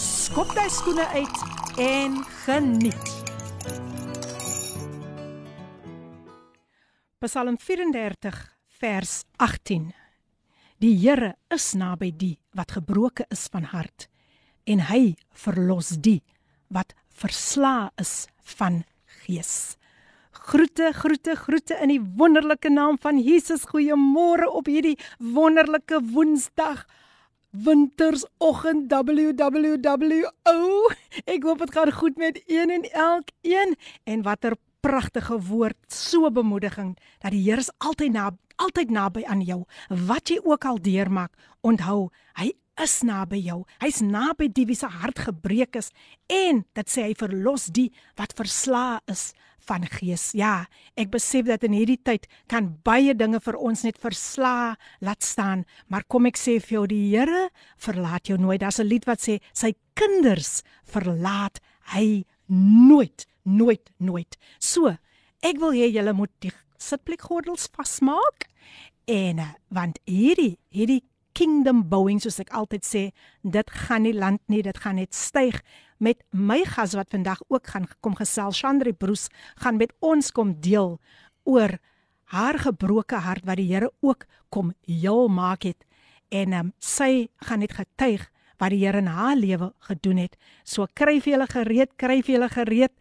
skop jy skoene uit en geniet. Psalm 34 vers 18. Die Here is naby die wat gebroken is van hart en hy verlos die wat versla is van gees. Groete, groete, groete in die wonderlike naam van Jesus. Goeiemôre op hierdie wonderlike Woensdag. Wintersoggend www. Ek hoop dit gaan goed met een en elkeen en watter pragtige woord, so bemoediging dat die Here is altyd na altyd naby aan jou. Wat jy ook al deurmaak, onthou, hy is naby jou. Hy's naby die wie se hart gebreek is en dit sê hy verlos die wat versla is van gees. Ja, ek besef dat in hierdie tyd kan baie dinge vir ons net versla laat staan, maar kom ek sê vir jou die Here verlaat jou nooit. Daar's 'n lied wat sê sy kinders verlaat hy nooit, nooit, nooit. So, ek wil hê julle moet die sitplekgordels vasmaak en eh, want hierdie hierdie kingdom bouing soos ek altyd sê, dit gaan nie land nie, dit gaan net styg met my gas wat vandag ook gaan kom gesels Chandri Broos gaan met ons kom deel oor haar gebroke hart wat die Here ook kom heel maak het en um, sy gaan net getuig wat die Here in haar lewe gedoen het. So kry vir julle gereed, kry vir julle gereed.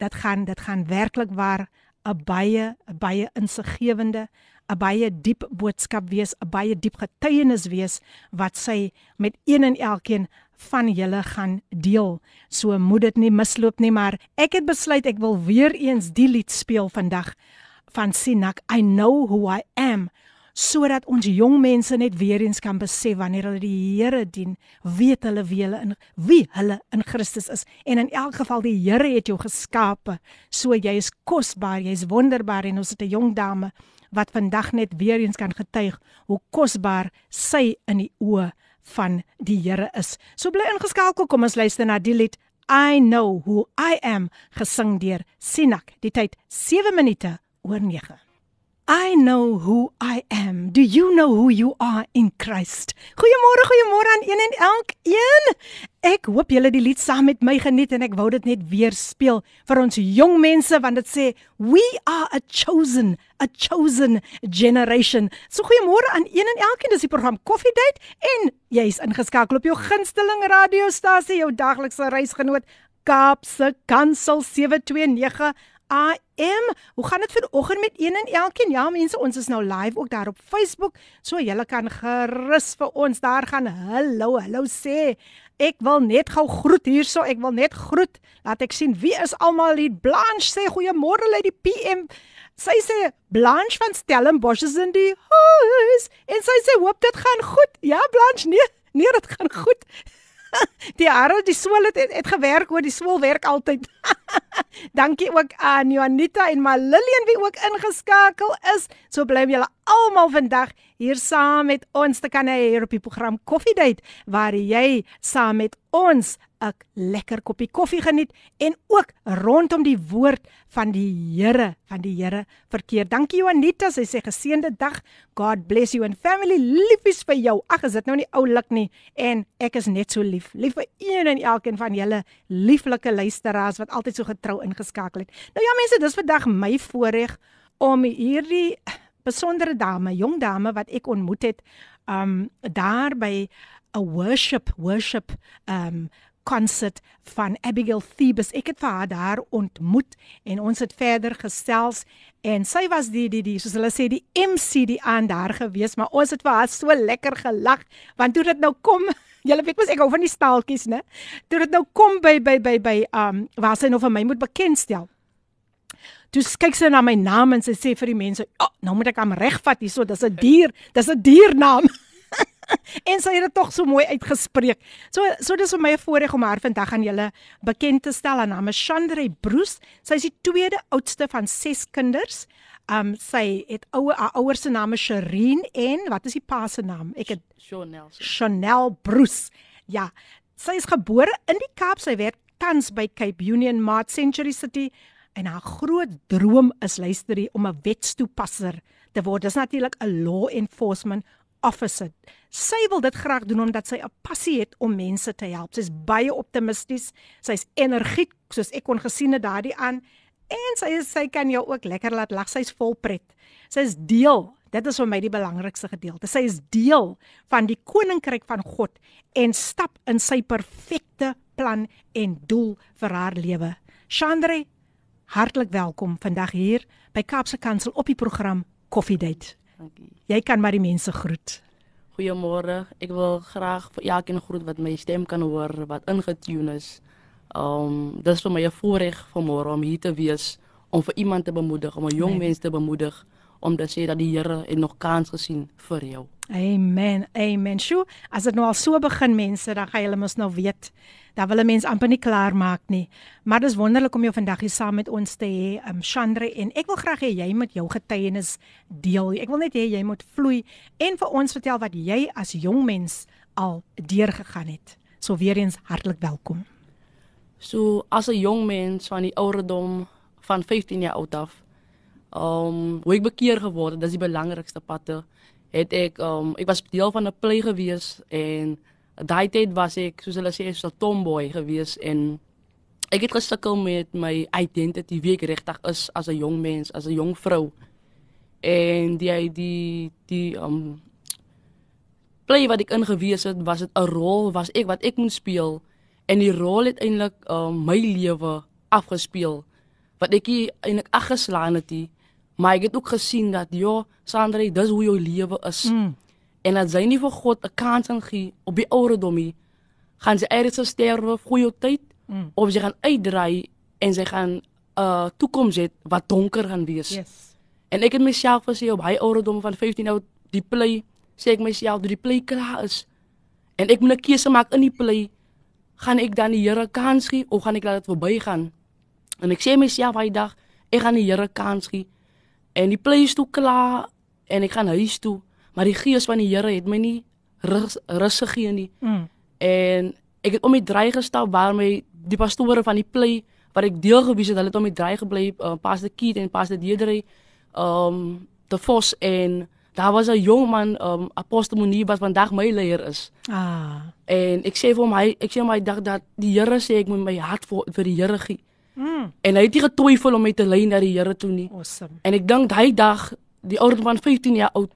Dit gaan dit gaan werklik waar 'n baie 'n baie insiggewende 'n baie diep boodskap wees, 'n baie diep getuienis wees wat sy met een en elkeen van julle gaan deel. So moet dit nie misloop nie, maar ek het besluit ek wil weer eens die lied speel vandag van Sinak I know who I am sodat ons jong mense net weer eens kan besef wanneer hulle die Here dien, weet hulle wie hulle in wie hulle in Christus is. En in elk geval die Here het jou geskape. So jy is kosbaar, jy's wonderbaar en ons het 'n jong dame wat vandag net weer eens kan getuig hoe kosbaar sy in die oë van die Here is. So bly ingeskakel, kom ons luister na die lied I know who I am gesing deur Sinak. Die tyd 7 minute oor 9. I know who I am. Do you know who you are in Christ? Goeiemôre, goeiemôre aan een en elkeen. Ek hoop julle die lied saam met my geniet en ek wou dit net weer speel vir ons jong mense want dit sê we are a chosen, a chosen generation. So goeiemôre aan een en elkeen. Dis die program Coffee Date en jy's ingeskakel op jou gunsteling radiostasie, jou daglikse reisgenoot Kaapse Kansel 729 AM. Hoe gaan dit vanoggend met een en elkeen? Ja, mense, ons is nou live ook daar op Facebook, so julle kan gerus vir ons daar gaan hallo, hallo sê. Ek wil net gou groet hierso, ek wil net groet. Laat ek sien wie is almal hier. Blanche sê goeiemôre lê die PM. Sy sê Blanche van Stellenbosch is in die huis en sy sê hoop dit gaan goed. Ja, Blanche, nee, nee, dit gaan goed. die hare die swol het, het het gewerk oor die swol werk altyd. Dankie ook aan Juanita en Malillian wie ook ingeskakel is. So bly julle almal vandag hier saam met ons te kan hê op die program Coffee Date waar jy saam met ons 'n lekker koppie koffie geniet en ook rondom die woord van die Here, van die Here verkeer. Dankie Juanita, sy sê geseënde dag. God bless you and family. Liefies vir jou. Ag, is dit nou nie oulik nie en ek is net so lief. Lief vir een en elkeen van julle lieflike luisteraars wat altyd so getrou ingeskakel het. Nou ja mense, dis vandag my voorreg om hierdie besondere dame, jong dame wat ek ontmoet het, um daar by 'n worship worship um konsert van Abigail Thebus. Ek het vir haar daar ontmoet en ons het verder gesels en sy was die die die soos hulle sê die MC die aan daar gewees, maar ons het vir haar so lekker gelag want toe dit nou kom Julle weet mos ek hou van die staaltjies, né? Toe dit nou kom by by by by um waar sy nou vir my moet bekendstel. Toe kyk sy na my naam en sy sê vir die mense, "Ag, oh, nou moet ek hom regvat hierso, dis 'n dier, dis 'n diernaam." en sy het dit tog so mooi uitgespreek. So so dis vir my 'n voorreg om haar vandag aan julle bekend te stel. Haar naam is Chandre Bruce. Sy is die tweede oudste van 6 kinders. Um sy het ouer haar ouers se name Sherine en wat is die pa se naam? Ek het Chanel. Chanel Bruce. Ja, sy is gebore in die Kaap. Sy werk tans by Cape Union Mart Century City en haar groot droom is luisterie om 'n wetstoepasser te word. Dis natuurlik 'n law enforcement officer. Sy wil dit graag doen omdat sy 'n passie het om mense te help. Sy's baie optimisties, sy's energiek, soos ek kon gesien het daardie aan en sy is, sy kan jou ook lekker laat lag. Sy's vol pret. Sy is deel Dit is vir my die belangrikste gedeelte. Sy is deel van die koninkryk van God en stap in sy perfekte plan en doel vir haar lewe. Chandre, hartlik welkom vandag hier by Kaapse Kansel op die program Coffee Dankie. Jy kan maar die mense groet. Goeiemôre. Ek wil graag vir elkeen groet wat my stem kan hoor, wat ingetune is. Um dis vir my 'n voorreg vanmôre om hier te wees om vir iemand te bemoedig, om 'n jong Amen. mens te bemoedig om te sê dat die Here het nog kans gesien vir jou. Amen. Amen. Sjoe, as dit nou al so begin mense, dan gaan julle mos nou weet. Dan wil 'n mens amper nie klaar maak nie. Maar dis wonderlik om jou vandag hier saam met ons te hê, um Chandre en ek wil graag hê jy moet jou getuienis deel. Ek wil net hê jy moet vloei en vir ons vertel wat jy as jong mens al deurgegaan het. So weer eens hartlik welkom. So as 'n jong mens van die ouderdom van 15 jaar oud af, um hoe ek bekeer geword het, dis die belangrikste patte. Het ek um ek was deel van 'n play gewees en daai tyd was ek soos hulle sê so 'n tomboy gewees en ek het gesukkel met my identity wie ek regtig is as 'n jong mens, as 'n jong vrou. En die die die um play wat ek ingewees het, was dit 'n rol was ek wat ek moet speel en die rol het eintlik um, my lewe afgespeel wat ek eintlik aggeslaan het nie maar ek het ook gesien dat ja Sandra dis hoe jou lewe is Mm. en dat sy nie vir God 'n kans gaan gee op die ouderdom nie gaan sy eerder sterwe vir jou tyd Mm. of sy gaan uitdraai en sy gaan 'n uh, toekoms hê wat donker gaan wees Yes. En ek het myself gesê op hy ouderdom van 15 oud die play sê ek myself dat die play klaar is. En ek moet 'n keuse maak in die play. Gaan ek dan die Here kans gee of gaan ek laat dit verbygaan? En ek sê myself hy dag ek gaan die Here kans gee. En die play is toe klaar en ek gaan huis toe, maar die gees van die Here het my nie rus, rus gegee nie. Mm. En ek het om die draai gestap waarmee die pastore van die play wat ek deel gewees het, hulle het om die draai gebly, uh, Pastor Keith en Pastor Deidre, um te Vos en daar was 'n jong man, um Apostel Monie wat vandag my leier is. Ah. En ek sê vir hom hy ek sê hom hy dag dat die Here sê ek moet my hart vir, vir die Here gee. Mm. En hy het nie getwyfel om my te lei na die Here toe nie. Awesome. En ek dink daai dag, die ouderdom van 15 jaar oud,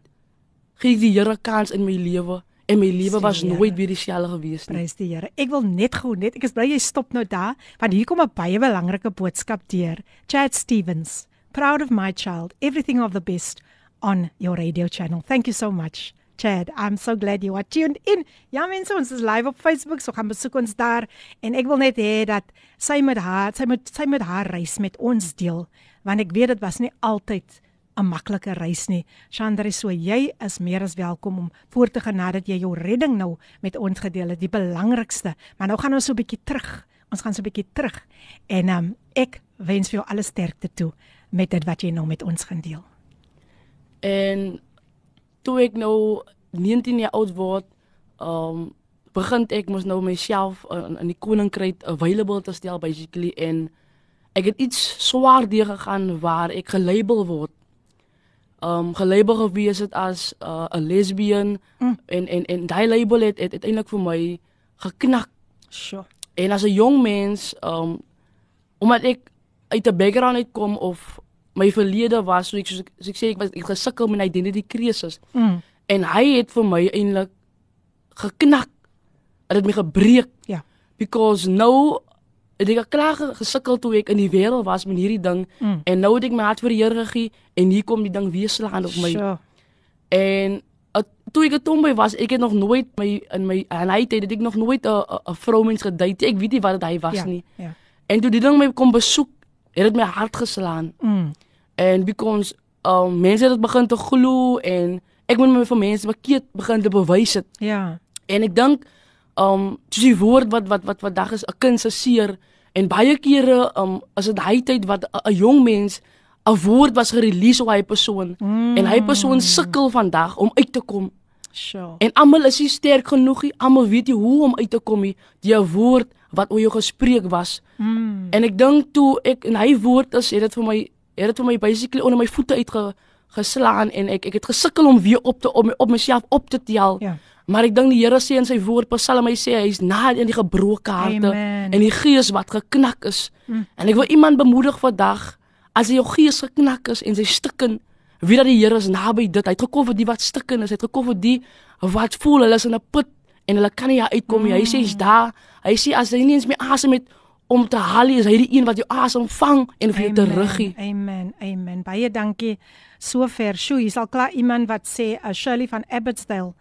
gee ek die Here kans in my lewe en my lewe was die Here. nooit weer dieselfde gewees nie. Prys die Here. Ek wil net gou net ek is bly jy stop nou daar want hier kom 'n baie belangrike boodskap deur. Chad Stevens, proud of my child, everything of the best on your radio channel. Thank you so much. Chad, I'm so glad you are tuned in. Ja mense, ons is live op Facebook, so gaan besoek ons daar en ek wil net hê dat sy met haar, sy met sy met haar reis met ons deel, want ek weet dit was nie altyd 'n maklike reis nie. Chandra, so jy is meer as welkom om voort te gaan nadat jy jou redding nou met ons gedeel het, die belangrikste. Maar nou gaan ons so 'n bietjie terug. Ons gaan so 'n bietjie terug. En um, ek wens vir jou alle sterkte toe met dit wat jy nou met ons gaan deel. En toe ek nou 19 jaar oud word, um begin ek mos nou myself in, in die koninkryk available te stel basically en ek het iets swaar deur gegaan waar ek gelabel word. Um gelabel gewees het as uh, 'n lesbian Mm. en en en daai label het, het uiteindelik vir my geknak Sjoe. En as 'n jong mens, um omdat ek uit 'n background uitkom of my verlede was, so ek soos ek, soos ek sê ek was ek gesukkel met identity crisis Mm. en hy het vir my eintlik geknak. Dit het my gebreek Ja. because nou het ek klaar ge- gesukkel toe ek in die wêreld was met hierdie ding Mm. en nou het ek my hart vir die Here gegee en hier kom die ding weer slaan op my. Sjoe. En uh, toe ek 'n tomboy was, ek het nog nooit my in my en hy het het ek nog nooit 'n 'n- 'n vroumens gedate. Ek weet nie wat dit hy was Ja. nie. Ja. En toe die ding my kom besoek, het dit my hart geslaan. Mm. En because um mense het dit begin te glo en ek moet my vir mense bekeer begin te bewys het. Ja. En ek dink um soos die woord wat wat wat vandag is 'n kind se seer en baie kere um as dit hy tyd wat 'n jong mens 'n woord was gerelease op hy persoon mm. en hy persoon sukkel vandag om uit te kom. Sure. En almal is nie sterk genoeg nie. Almal weet nie hoe om uit te kom nie. Die woord wat oor jou gespreek was. Mm. En ek dink toe ek en hy woord is, het dit vir my het dit vir my basically onder my voete uitge geslaan en ek ek het gesukkel om weer op te op, op myself op te tel. Ja. Maar ek dink die Here sê in sy woord Psalm hy sê hy's na in die gebroke harte Amen. en die gees wat geknak is. Mm. En ek wil iemand bemoedig vandag as jou gees geknak is en sy stikken weet dat die Here is naby dit. Hy het gekom vir die wat stikken is. Hy het gekom vir die wat voel hulle is in 'n put en hulle kan nie uitkom nie. Mm. Hy sê hy's daar. Hy sê as hy nie eens meer asem het om te haal is hy die een wat jou asem vang en vir jou teruggie. Amen. Amen. Baie dankie. Sover. Sjoe, hier's al klaar iemand wat sê uh, Shirley van Abbotsdale.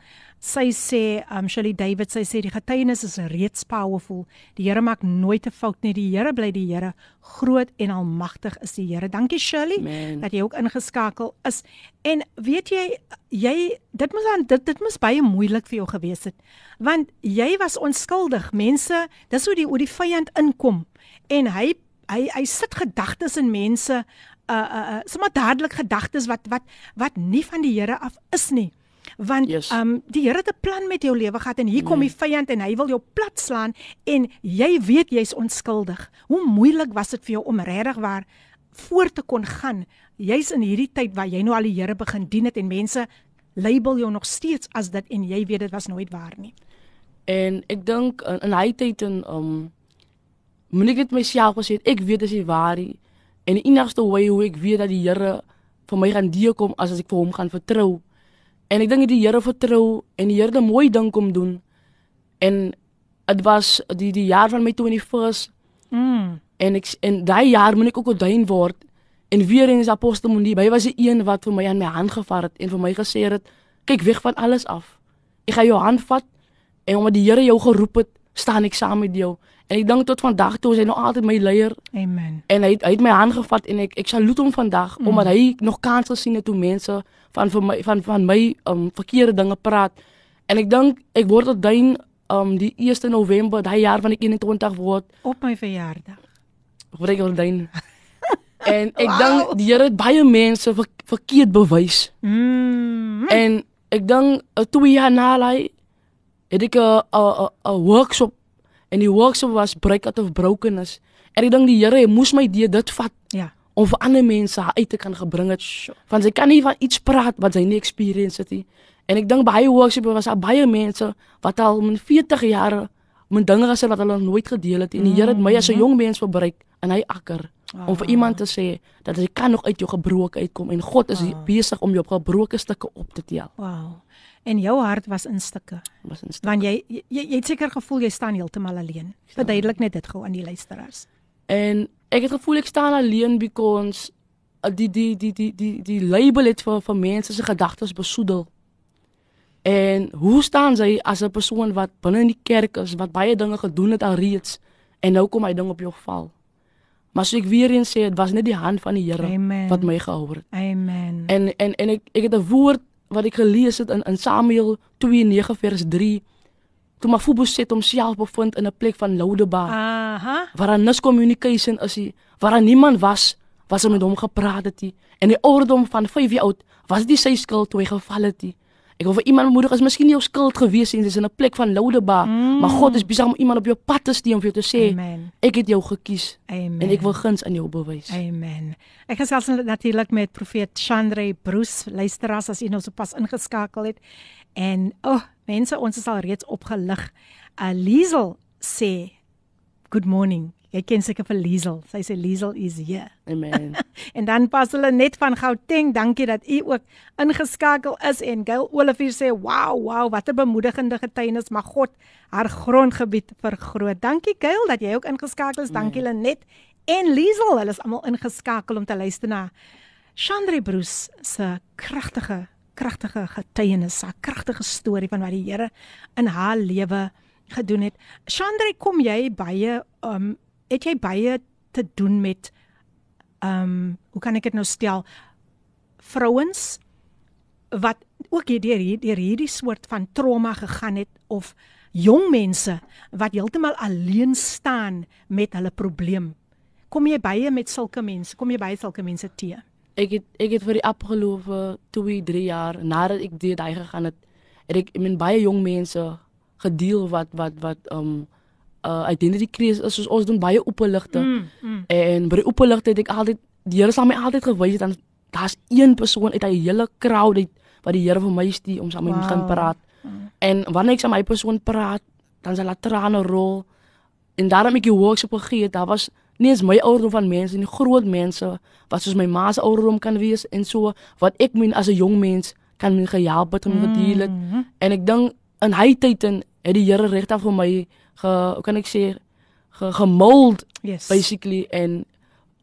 Sy sê, um Shirley David, sy sê die getuienis is reeds powerful. Die Here maak nooit 'n fout nie. Die Here bly die Here. Groot en almagtig is die Here. Dankie Shirley Amen. dat jy ook ingeskakel is. En weet jy, jy dit moes aan dit dit moes baie moeilik vir jou gewees het. Want jy was onskuldig. Mense, dis hoe die hoe die vyand inkom en hy hy hy sit gedagtes in mense uh uh, uh sommer dadelik gedagtes wat wat wat nie van die Here af is nie. Want Yes. um die Here het 'n plan met jou lewe gehad en hier kom die vyand en hy wil jou plat slaan en jy weet jy's onskuldig. Hoe moeilik was dit vir jou om regtig waar voor te kon gaan? Jy's in hierdie tyd waar jy nou al die Here begin dien het en mense label jou nog steeds as dit en jy weet dit was nooit waar nie. En ek dink in, in hy tyd en um moet ek dit myself gesê, het, ek weet dis nie waar nie. En die enigste way hoe ek weet dat die Here vir my gaan deurkom as as ek vir hom gaan vertrou. En ek dink die Here vertrou en die Here het 'n mooi ding kom doen. En dit was die die jaar van my 21st Mm. en ek en daai jaar moet ek ook ordain word. En weer eens apostel Monie, hy was die een wat vir my aan my hand gevat het en vir my gesê het, kyk weg van alles af. Ek gaan jou hand vat en omdat die Here jou geroep het, staan ek saam met jou. En ek dink tot vandag toe is hy nog altyd my leier Amen. en hy hy het my hand gevat en ek ek salute hom vandag mm. omdat hy nog kans gesien het toe mense van vir my van van my um verkeerde dinge praat. En ek dink ek word ordain um die 1 November daai jaar van ek 21 word Op my verjaardag. word ek ordain. en ek wow. dink die Here het baie mense ver, verkeerd bewys. Mm. En ek dink uh, twee jaar na daai het ek 'n 'n 'n workshop en die workshop was break out of brokenness. En ek dink die Here moes my deur dit vat Ja. om vir ander mense uit te kan gebring het. Want sy kan nie van iets praat wat sy nie experience het nie. En ek dink baie workshops was daar baie mense wat al min 40 jaar met dinge gesê wat hulle nooit gedeel het en die Here het my as 'n jong mens verbruik in hy akker om vir iemand te sê dat jy kan nog uit jou gebroke uitkom en God is Wow. besig om jou gebroke stukke op te tel. Wow. En jou hart was in stukke. Was in Want jy jy, jy het seker gevoel jy staan heeltemal alleen. Verduidelik net dit gou aan die luisteraars. En ek het gevoel ek staan alleen because uh, die die die die die die label het vir vir mense se gedagtes besoedel. En hoe staan sy as 'n persoon wat binne in die kerk is wat baie dinge gedoen het alreeds en nou kom hy ding op jou val. Maar so ek weer eens sê dit was net die hand van die Here wat my gehou het. Amen. En en en ek ek het 'n woord wat ek gelees het in in Samuel 2:9 vers 3 toe Mephibosheth homself bevind in 'n plek van Lodebar Aha. waar daar nis communication is nie, waar daar niemand was was er met hom gepraat het nie. En die ouderdom van 5 jaar oud was dit sy skuld toe hy geval het nie. Ek wil vir iemand bemoedig is miskien nie jou skuld gewees nie, dis in 'n plek van Lodebar, mm. maar God is besig om iemand op jou pad te stuur om vir jou te sê, Amen. ek het jou gekies Amen. en ek wil guns aan jou bewys. Amen. Ek gesels natuurlik met profeet Chandre Bruce, luisteraars as u nou sopas ingeskakel het. En o, oh, mense, ons is al reeds opgelig. Uh Liesel sê good morning. Jy ken seker vir Liesel. Sy sê Liesel is hier. Amen. En dan pas hulle net van Gauteng. Dankie dat u ook ingeskakel is en Gail Olivier sê wow, wow, wat 'n bemoedigende getuienis. Mag God haar grondgebied vergroot. Dankie Gail dat jy ook ingeskakel is. Dankie Lenet en Liesel. Hulle is almal ingeskakel om te luister na Chandre Bruce se kragtige kragtige getuienis, 'n kragtige storie van wat die Here in haar lewe gedoen het. Chandre, kom jy baie um het jy baie te doen met um hoe kan ek dit nou stel? Vrouens wat ook hierdeur hierdeur hierdie soort van trauma gegaan het of jong mense wat heeltemal alleen staan met hulle probleem. Kom jy baie met sulke mense? Kom jy baie sulke mense teë? Ek het ek het vir die afgelope 2, 3 jaar nadat ek deur daai gegaan het, het ek met baie jong mense gedeel wat wat wat um uh identity crisis is soos ons doen baie openligte. Mm, mm. En by die openligte het ek altyd die Here sal my altyd gewys het dan daar's een persoon uit 'n hele crowd uit wat die Here vir my stuur om saam met Wow. te gaan praat. En wanneer ek saam met my persoon praat, dan sal daar trane rol. En daarom ek die workshop gegee het, daar was nie eens my ouderdom van mense nie, groot mense wat soos my ma se ouderdom kan wees en so wat ek min as 'n jong mens kan min gehelp het om gedeel het. Mhm. En ek dink in hy tyd en het die Here regtig vir my ge hoe kan ek sê ge, gemold Yes. basically en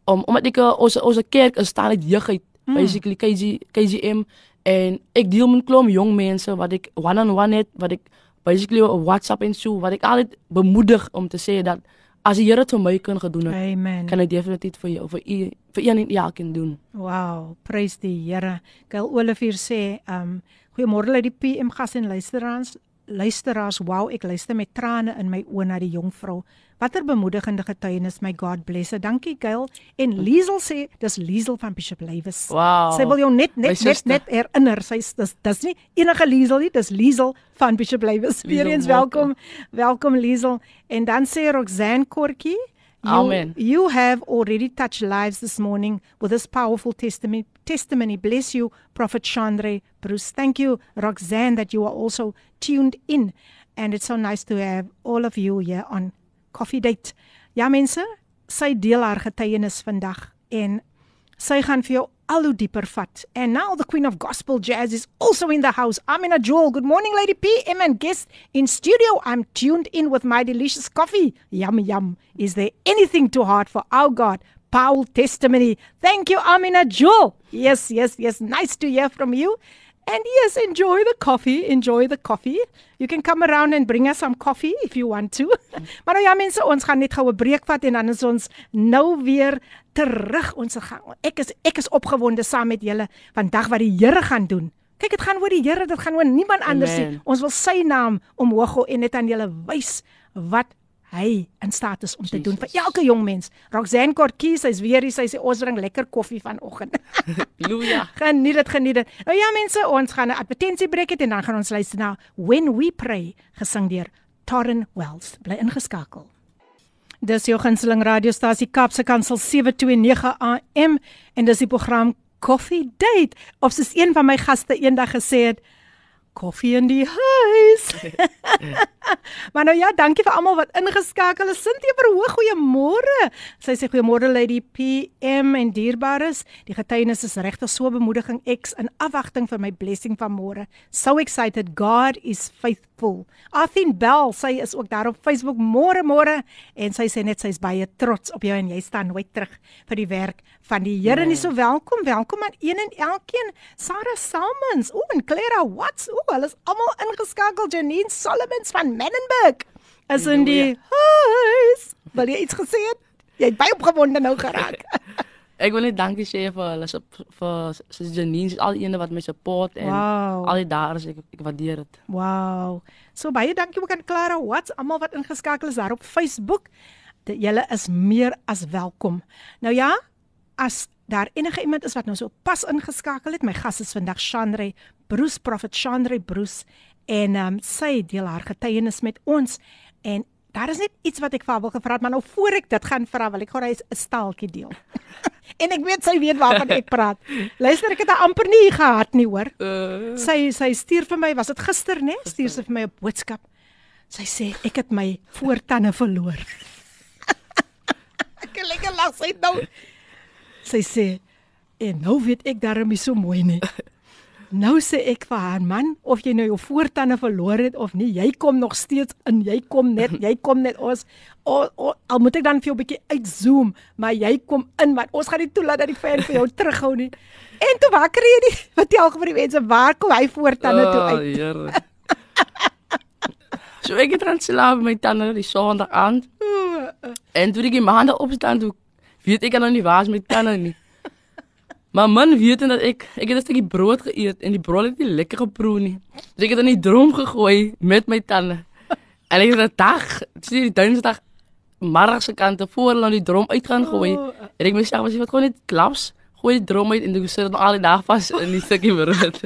om omdat ek uh, ons ons kerk is staan uit jeugheid Mm. basically KG KGM en ek deel met 'n klomp jong mense wat ek one on one het wat ek basically op WhatsApp en so wat ek altyd bemoedig om te sê dat as die Here dit vir my kan gedoen het Amen. kan hy definitief vir jou vir u vir een en elkeen doen Wow, prys die Here. Gail Olivier sê, um goeiemôre uit die PM gas en luisteraars. Luisteraars, wow, ek luister met trane in my oë na die jong vrou. Watter bemoedigende getuienis, my God bless her. Dankie Gail. En Liesel sê, dis Liesel van Bishop Lewis. wow Sy wil jou net net net net herinner. Sy's dis dis nie enige Liesel nie, dis Liesel van Bishop Lewis. Weer eens welkom. Welkom Liesel. En dan sê Roxanne Kortjie, Amen. you have already touched lives this morning with this powerful testimony. Testimony. Bless you, Prophet Chandre Bruce. Thank you, Roxanne, that you are also tuned in. And it's so nice to have all of you here on Coffee Date. Ja mense, sy deel haar getuienis vandag en sy gaan vir jou al vat. And now the Queen of Gospel Jazz is also in the house. Amina Jewel. Good morning Lady PM and guest in studio. I'm tuned in with my delicious coffee. Yum yum. Is there anything too hard for our God? Paul testimony. Thank you Amina Jewel. Yes, yes, yes. Nice to hear from you. And yes, enjoy the coffee. Enjoy the coffee. You can come around and bring us some coffee if you want to. maar nou ja mense, ons gaan net gou 'n breek vat en dan is ons nou weer terug. Ons gaan ek is ek is opgewonde saam met julle vandag wat die Here gaan doen. Kyk, dit gaan oor die Here, dit gaan oor niemand anders nie. Ons wil sy naam omhoog hou en net aan julle wys wat hy in staat is om te doen vir Jesus. elke jong mens. Roxanne Kortkie, sy's weer hier, sy sê ons drink lekker koffie vanoggend. Halleluja Geniet dit, geniet dit. Nou ja mense, ons gaan 'n advertensiebreek hê en dan gaan ons luister na When We Pray gesing deur Torren Wells. Bly ingeskakel. Dis jou gunsteling radiostasie Kapse Kansel 729 AM en dis die program Coffee Date. Of soos een van my gaste eendag gesê het, koffie in die huis. maar nou ja, dankie vir almal wat ingeskakel is. Cynthia Verhoog, goeiemôre. Sy sê goeiemôre Lady PM en dierbares. Die getuienis is regtig so bemoediging X in afwagting vir my blessing van môre. So excited. God is faithful. Arthien Bell, sy is ook daar op Facebook môre môre en sy sê net sy's baie trots op jou en jy staan nooit terug vir die werk van die Here nie. So welkom, welkom aan een en elkeen. Sarah Salmons, o en Clara Watts, o, hulle is almal ingeskakel. Janine Solomons van Menenberg is in die huis. Wil jy iets gesê het? Jy het baie opgewonde nou geraak. ek wil net dankie sê vir hulle vir sis Janine is al die ene wat my support en Wow. al die daar is ek ek waardeer dit Wow. So baie dankie ook aan Clara Watts, almal wat ingeskakel is daar op Facebook. Julle is meer as welkom. Nou ja, as daar enige iemand is wat nou so pas ingeskakel het, my gas is vandag Chandre Bruce Prophet Chandre Bruce en um, sy deel haar getuienis met ons en daar is net iets wat ek vir haar wil gevra het, maar nou voor ek dit gaan vra, wil ek gou 'n staaltjie deel. en ek weet sy weet waarvan ek praat. Luister, ek het haar amper nie gehad nie, hoor. uh, Sy sy stuur vir my, was dit gister nê? Stuur sy vir my 'n boodskap. Sy sê ek het my voortande verloor. ek het lekker lag sy nou. Sy sê en nou weet ek daarom nie so mooi nie. Nou sê ek vir haar man, of jy nou jou voortande verloor het of nie, jy kom nog steeds in. Jy kom net, jy kom net ons o, o, al moet ek dan vir jou 'n bietjie uitzoom, maar jy kom in want ons gaan nie toelaat dat die vyand vir jou terughou nie. En toe wakker jy die vertel vir die mense waar kom hy voortande toe uit? Oh, Here. so ek het dan slaap met my tande die sonderdag aand. En toe ek die maandag opstaan toe weet ek al nie waar is my tande nie. Maar man weet dat ek ek het 'n stukkie brood geëet en die brood het nie lekker geproe nie. Dus ek het in die droom gegooi met my tande. En ek het 'n dag, sien die Dinsdag middag se kante voor hulle die drom uit gaan gooi. O, En ek myself as jy wat gewoon net klaps, gooi die drom uit en jy sit dan al die dag vas in die stukkie brood.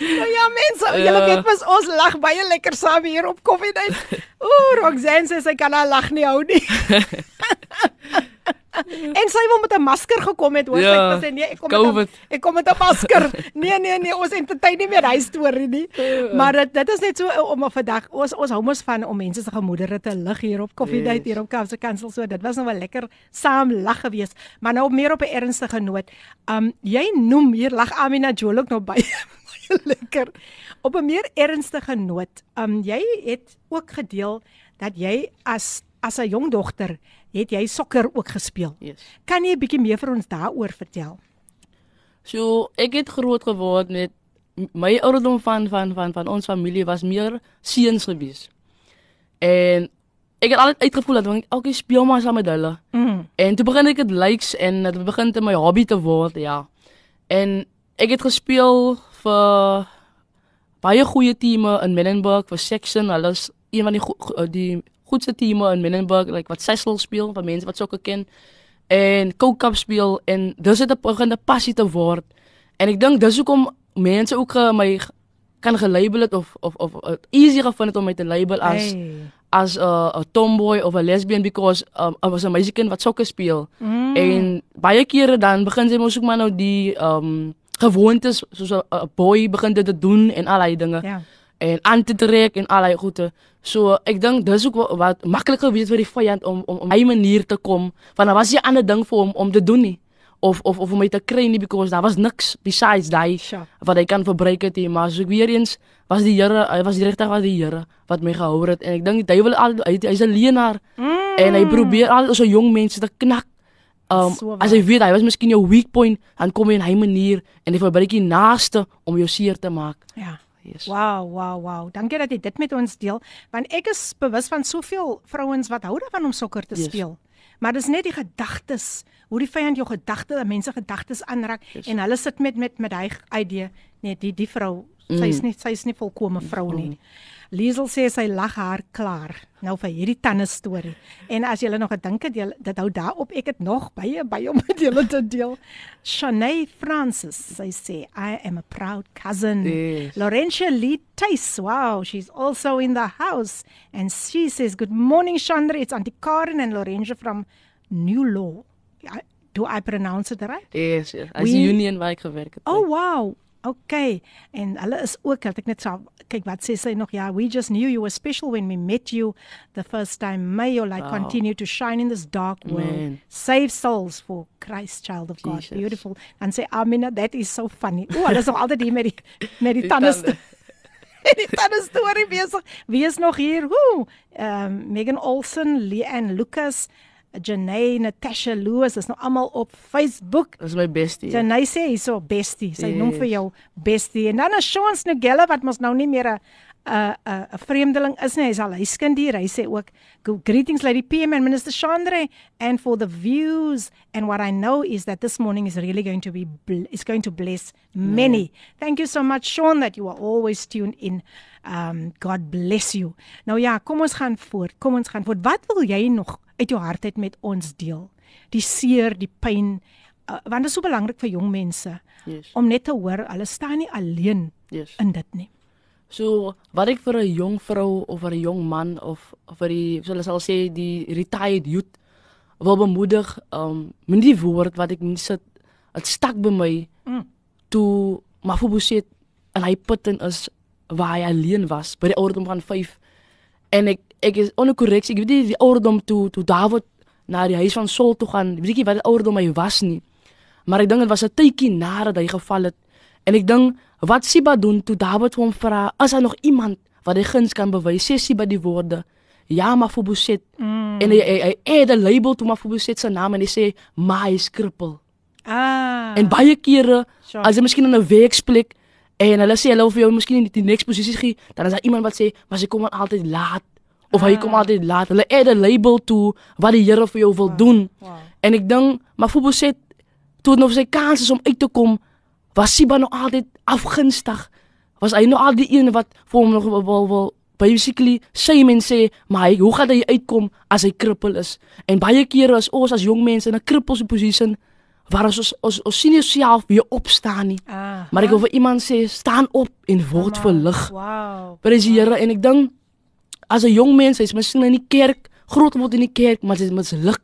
Nou ja mense, Ja. julle weet mos ons lag baie lekker saam hier op Coffee Date. Ooh, Roxanne sê sy kan haar lag nie hou nie. en sy wil met 'n masker gekom het, hoor sy Ja, het gesê nee, ek kom met 'n COVID. ek kom met 'n masker. Nee nee nee, ons entertain nie meer hy storie nie. Maar dit dit is net so uh, om 'n vandag ons ons hou mos van om mense se gemoedere te lig hier op Coffee Date Yes. hier op Kaapse Kansel so. Dit was nou wel lekker saam lag geweest. Maar nou meer op 'n ernstige noot. Um jy noem hier lag Amina Jol ook nog baie baie lekker. Op 'n meer ernstige noot. Um jy het ook gedeel dat jy as as 'n jong dogter het jy sokker ook gespeel. Yes. Kan jy 'n bietjie meer vir ons daaroor vertel? So ek het groot geword met my ouderdom van van van van ons familie was meer seuns gewees. En ek het altyd uitgevoel dat ek elke speel maar saam met hulle. Mm. En toe begin ek dit likes en dit begin te my hobby te word, ja. En ek het gespeel vir baie goeie teame in Menenberg vir Section. Hulle is een van die die goedste teame in Menenberg, like wat Cecil speel, vir mense wat sokker ken. En Coke Cup speel en dis het 'n begin 'n passie te word. En ek dink dis hoekom mense ook ge, my g- kan gelabel het of of of uh, easy gevind het om my te label as Hey. as 'n uh, 'n tomboy of 'n lesbian because um, I was 'n meisiekind wat sokker speel. Mm. En baie kere dan begin sy mos ook maar nou die um gewoontes soos 'n 'n boy begin dit te doen en al daai dinge Ja. en aan te trek en al daai goede. So ek dink dis ook wat, wat maklik gewees vir die vyand om om om hy manier te kom want daar was nie ander ding vir hom om te doen nie of of of om my te kry nie because daar was niks besides daai Sure. wat hy kan verbruik het nie maar so ek weer eens was die Here hy was die regtig was die Here wat my gehou het en ek dink die duiwel al hy, hy's 'n leienaar Mm. en hy probeer al so jong mense te knak. Um So waar. as hy weet hy was miskien jou weak point, dan kom hy in hy manier en hy verbruik die naaste om jou seer te maak. Ja. Yes. Wow, wow, wow. Dankie dat jy dit met ons deel, want ek is bewus van soveel vrouens wat hou daarvan om sokker te Yes. speel. Maar dis net die gedagtes, hoe die vyand jou gedagtes, mense gedagtes aanraak Yes. en hulle sit met met met hy idee, net die die vrou, sy is nie sy is nie volkomme vrou nie. Liesel sê sy lag haar klaar nou vir hierdie tande storie. En as jy nog gedink het, jy dit hou daarop, ek het nog baie baie om met julle te deel. Shanae Francis, sy sê I am a proud cousin. Yes. Laurentia Lee Tuis, wow, she's also in the house. And she says, Good morning, Chandra. It's Auntie Karen and Laurentia from New Law. I- Do I pronounce it right? Yes, yes. As We- union waar ek gewerk het. Oh, wow. Okay. En hulle is ook, het ek net so kyk wat sê sy nog ja, we just knew you were special when we met you the first time. May your light Wow. continue to shine in this dark world. Amen. Save souls for Christ, child of God. Jesus. Beautiful. Dan sê Amina, that is so funny. O, hulle is nog altyd hier met die met die Die tande. tande. die tande storie besig. Wie is nog hier? Hoe? Ehm um, Megan Olsen, Leanne Lucas, Janae, Natasha Lewis is nou almal op Facebook. Dis my bestie. Ja. Janay sê hyso bestie. Sy yes. noem vir jou bestie. En dan is Sean Snugella wat mos nou nie meer 'n 'n 'n vreemdeling is nie. Hy's al huiskind hier. Hy sê ook "Go- greetings Lady PM and Minister Chandre and for the views and what I know is that this morning is really going to be is going to bless many. Thank you so much Sean that you are always tuned in. Um God bless you. Nou ja, kom ons gaan voort. Kom ons gaan voort. Wat wil jy nog uit jou hart uit met ons deel? Die seer, die pyn, uh, want dit is so belangrik vir jong mense Yes. om net te hoor hulle staan nie alleen Yes. in dit nie. So wat ek vir 'n jong vrou of vir 'n jong man of of vir die soos hulle sal sê die retired youth wil bemoedig um met die woord wat ek moet sit dit stak by my Mm. toe Mafubuset en hy putten is waar hy alleen was by die ouderdom van 5 en ek ek is onder korreksie ek weet nie die ouderdom toe toe Dawid na die huis van Saul toe gaan weet ek nie wat die ouderdom hy was nie maar ek dink dit was 'n tydjie nadat hy geval het en ek dink wat Siba doen toe Dawid vir hom vra is daar nog iemand wat hy guns kan bewys sê Siba die woorde ja Mafubuset Mm. en hy hy, hy het 'n label toe Mafubuset se naam en hy sê my skrippel Ah. En baie kere Sure. as jy miskien in 'n werksplek en hulle sê hulle wil vir jou miskien in die next posisie gee, dan is daar iemand wat sê, "Maar sy kom altyd laat." Of hy Ah. kom altyd laat. Hulle add 'n label toe wat die Here vir jou wil doen. Wow. En ek dink, maar Fubuset toe nog sy kans is om uit te kom, was Siba nog altyd afgunstig. Was hy nog al die een wat vir hom nog wil wil, basically sê men sê, maar hy, hoe gaan hy uitkom as hy krippel is? En baie kere as ons as jong mense in 'n krippelse posisie waar ons ons ons, ons sien jouself weer opstaan nie. Ah, Maar ek wil vir iemand sê, staan op en word verlig. Wow. Prys die Here en ek dink as 'n jong mens, hy's miskien in die kerk, groot word in die kerk, maar hy's misluk.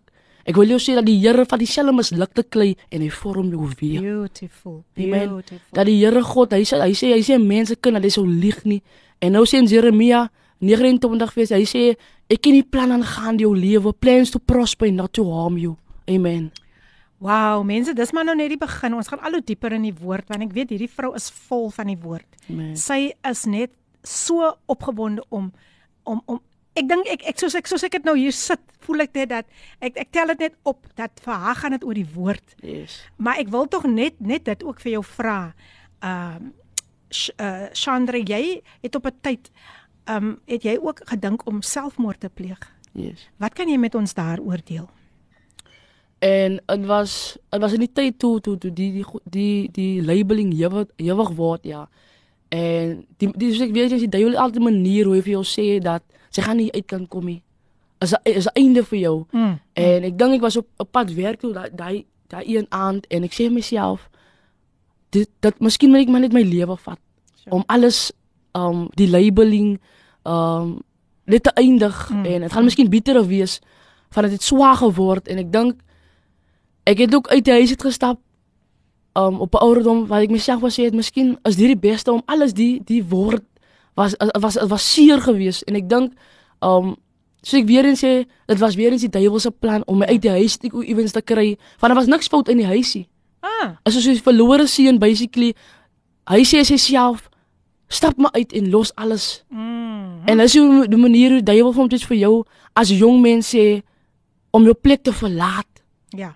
Ek wil jou sê dat die Here van dieselfde mislukte klei en hy vorm jou weer. Beautiful. Amen. Beautiful. Dat die Here God, hy sê hy sê hy sê mense kind dat hy sou lieg nie. En nou sê in Jeremia 29 vers hy sê ek ken die plan aangaan jou lewe, plans to prosper and not to harm you. Amen. Wow, mense, dis maar nou net die begin. Ons gaan al hoe dieper in die woord want ek weet hierdie vrou is vol van die woord. Amen. Sy is net so opgewonde om om om ek dink ek ek soos ek soos ek dit nou hier sit, voel ek net dat ek ek tel dit net op dat vir haar gaan dit oor die woord. Yes. Maar ek wil tog net net dit ook vir jou vra. Ehm um, Sh- uh Chandra, jy het op 'n tyd ehm um, het jy ook gedink om selfmoord te pleeg? Yes. Wat kan jy met ons daaroor deel? En dit was dit was in die tyd toe toe toe die die die die labeling ewig ewig word ja. En die die soos ek weet jy die duiwel altyd 'n manier hoe hy vir jou sê dat sy gaan nie uit kan kom nie. Is is einde vir jou. Mm. En ek dink ek was op 'n pad werk toe daai daai daai een aand en ek sê myself dit dat miskien moet ek maar net my lewe vat Sure. om alles um die labeling um net te eindig Mm. en dit gaan miskien bitterer wees van dit het swaar geword en ek dink ek het ook uit die huis uit gestap um op 'n ouderdom waar ek myself was sê het miskien is dit die beste om alles die die woord was was was, was seer geweest. En ek dink um so ek weer eens sê dit was weer eens die duiwel se plan om my uit die huis te iewens te kry want daar was niks fout in die huisie. Ah, is soos 'n verlore seun basically hy sê sy self stap maar uit en los alles. Mm. en dis hoe die manier hoe die duiwel vir hom dit vir jou as jong mens sê om jou plek te verlaat. Ja.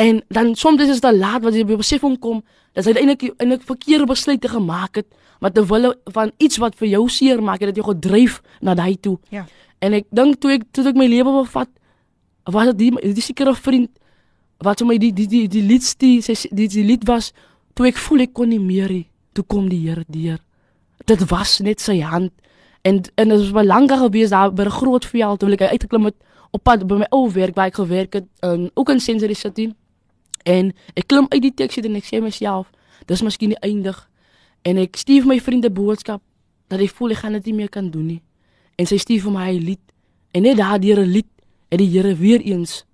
En dan soms is dit te laat wat jy by besefing kom dat jy eintlik eintlik verkeerde besluite gemaak het, maar ter wille van iets wat vir jou seer maak, het dit jou gedryf na daai toe. Ja. En ek dink toe ek toe ek my lewe wil vat, was dit die, die sekere vriend wat vir my die die die die lied die, die, die, die lied was toe ek voel ek kon nie meer nie, toe kom die Here deur. Dit was net sy hand en en dit was baie langer gewees daar by 'n groot veld toe ek uitgeklim het op pad by my ou werk waar ek gewerk het in ook in Sensory City. En ek klim uit die taxi en ek sê myself, dis miskien die eindig. En ek stuur my vriende boodskap dat ek voel ek gaan dit nie meer kan doen nie. En sy stuur vir my 'n lied. En net daardeur 'n lied het die Here weer eens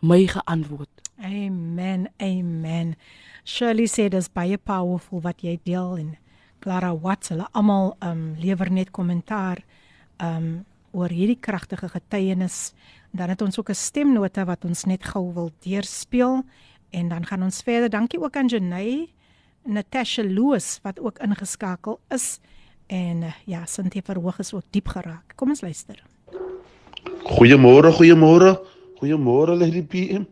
my geantwoord. Amen. Amen. Shirley sê dis baie powerful wat jy deel en Clara Watts, hulle almal um lewer net kommentaar um oor hierdie kragtige getuienis. Dan het ons ook 'n stemnota wat ons net gou wil deurspeel en dan gaan ons verder. Dankie ook aan Janey, Natasha Loos wat ook ingeskakel is en uh, ja, Sintie Verhoog is ook diep geraak. Kom ons luister. Goeiemôre, goeiemôre. Goeiemôre Lady PM.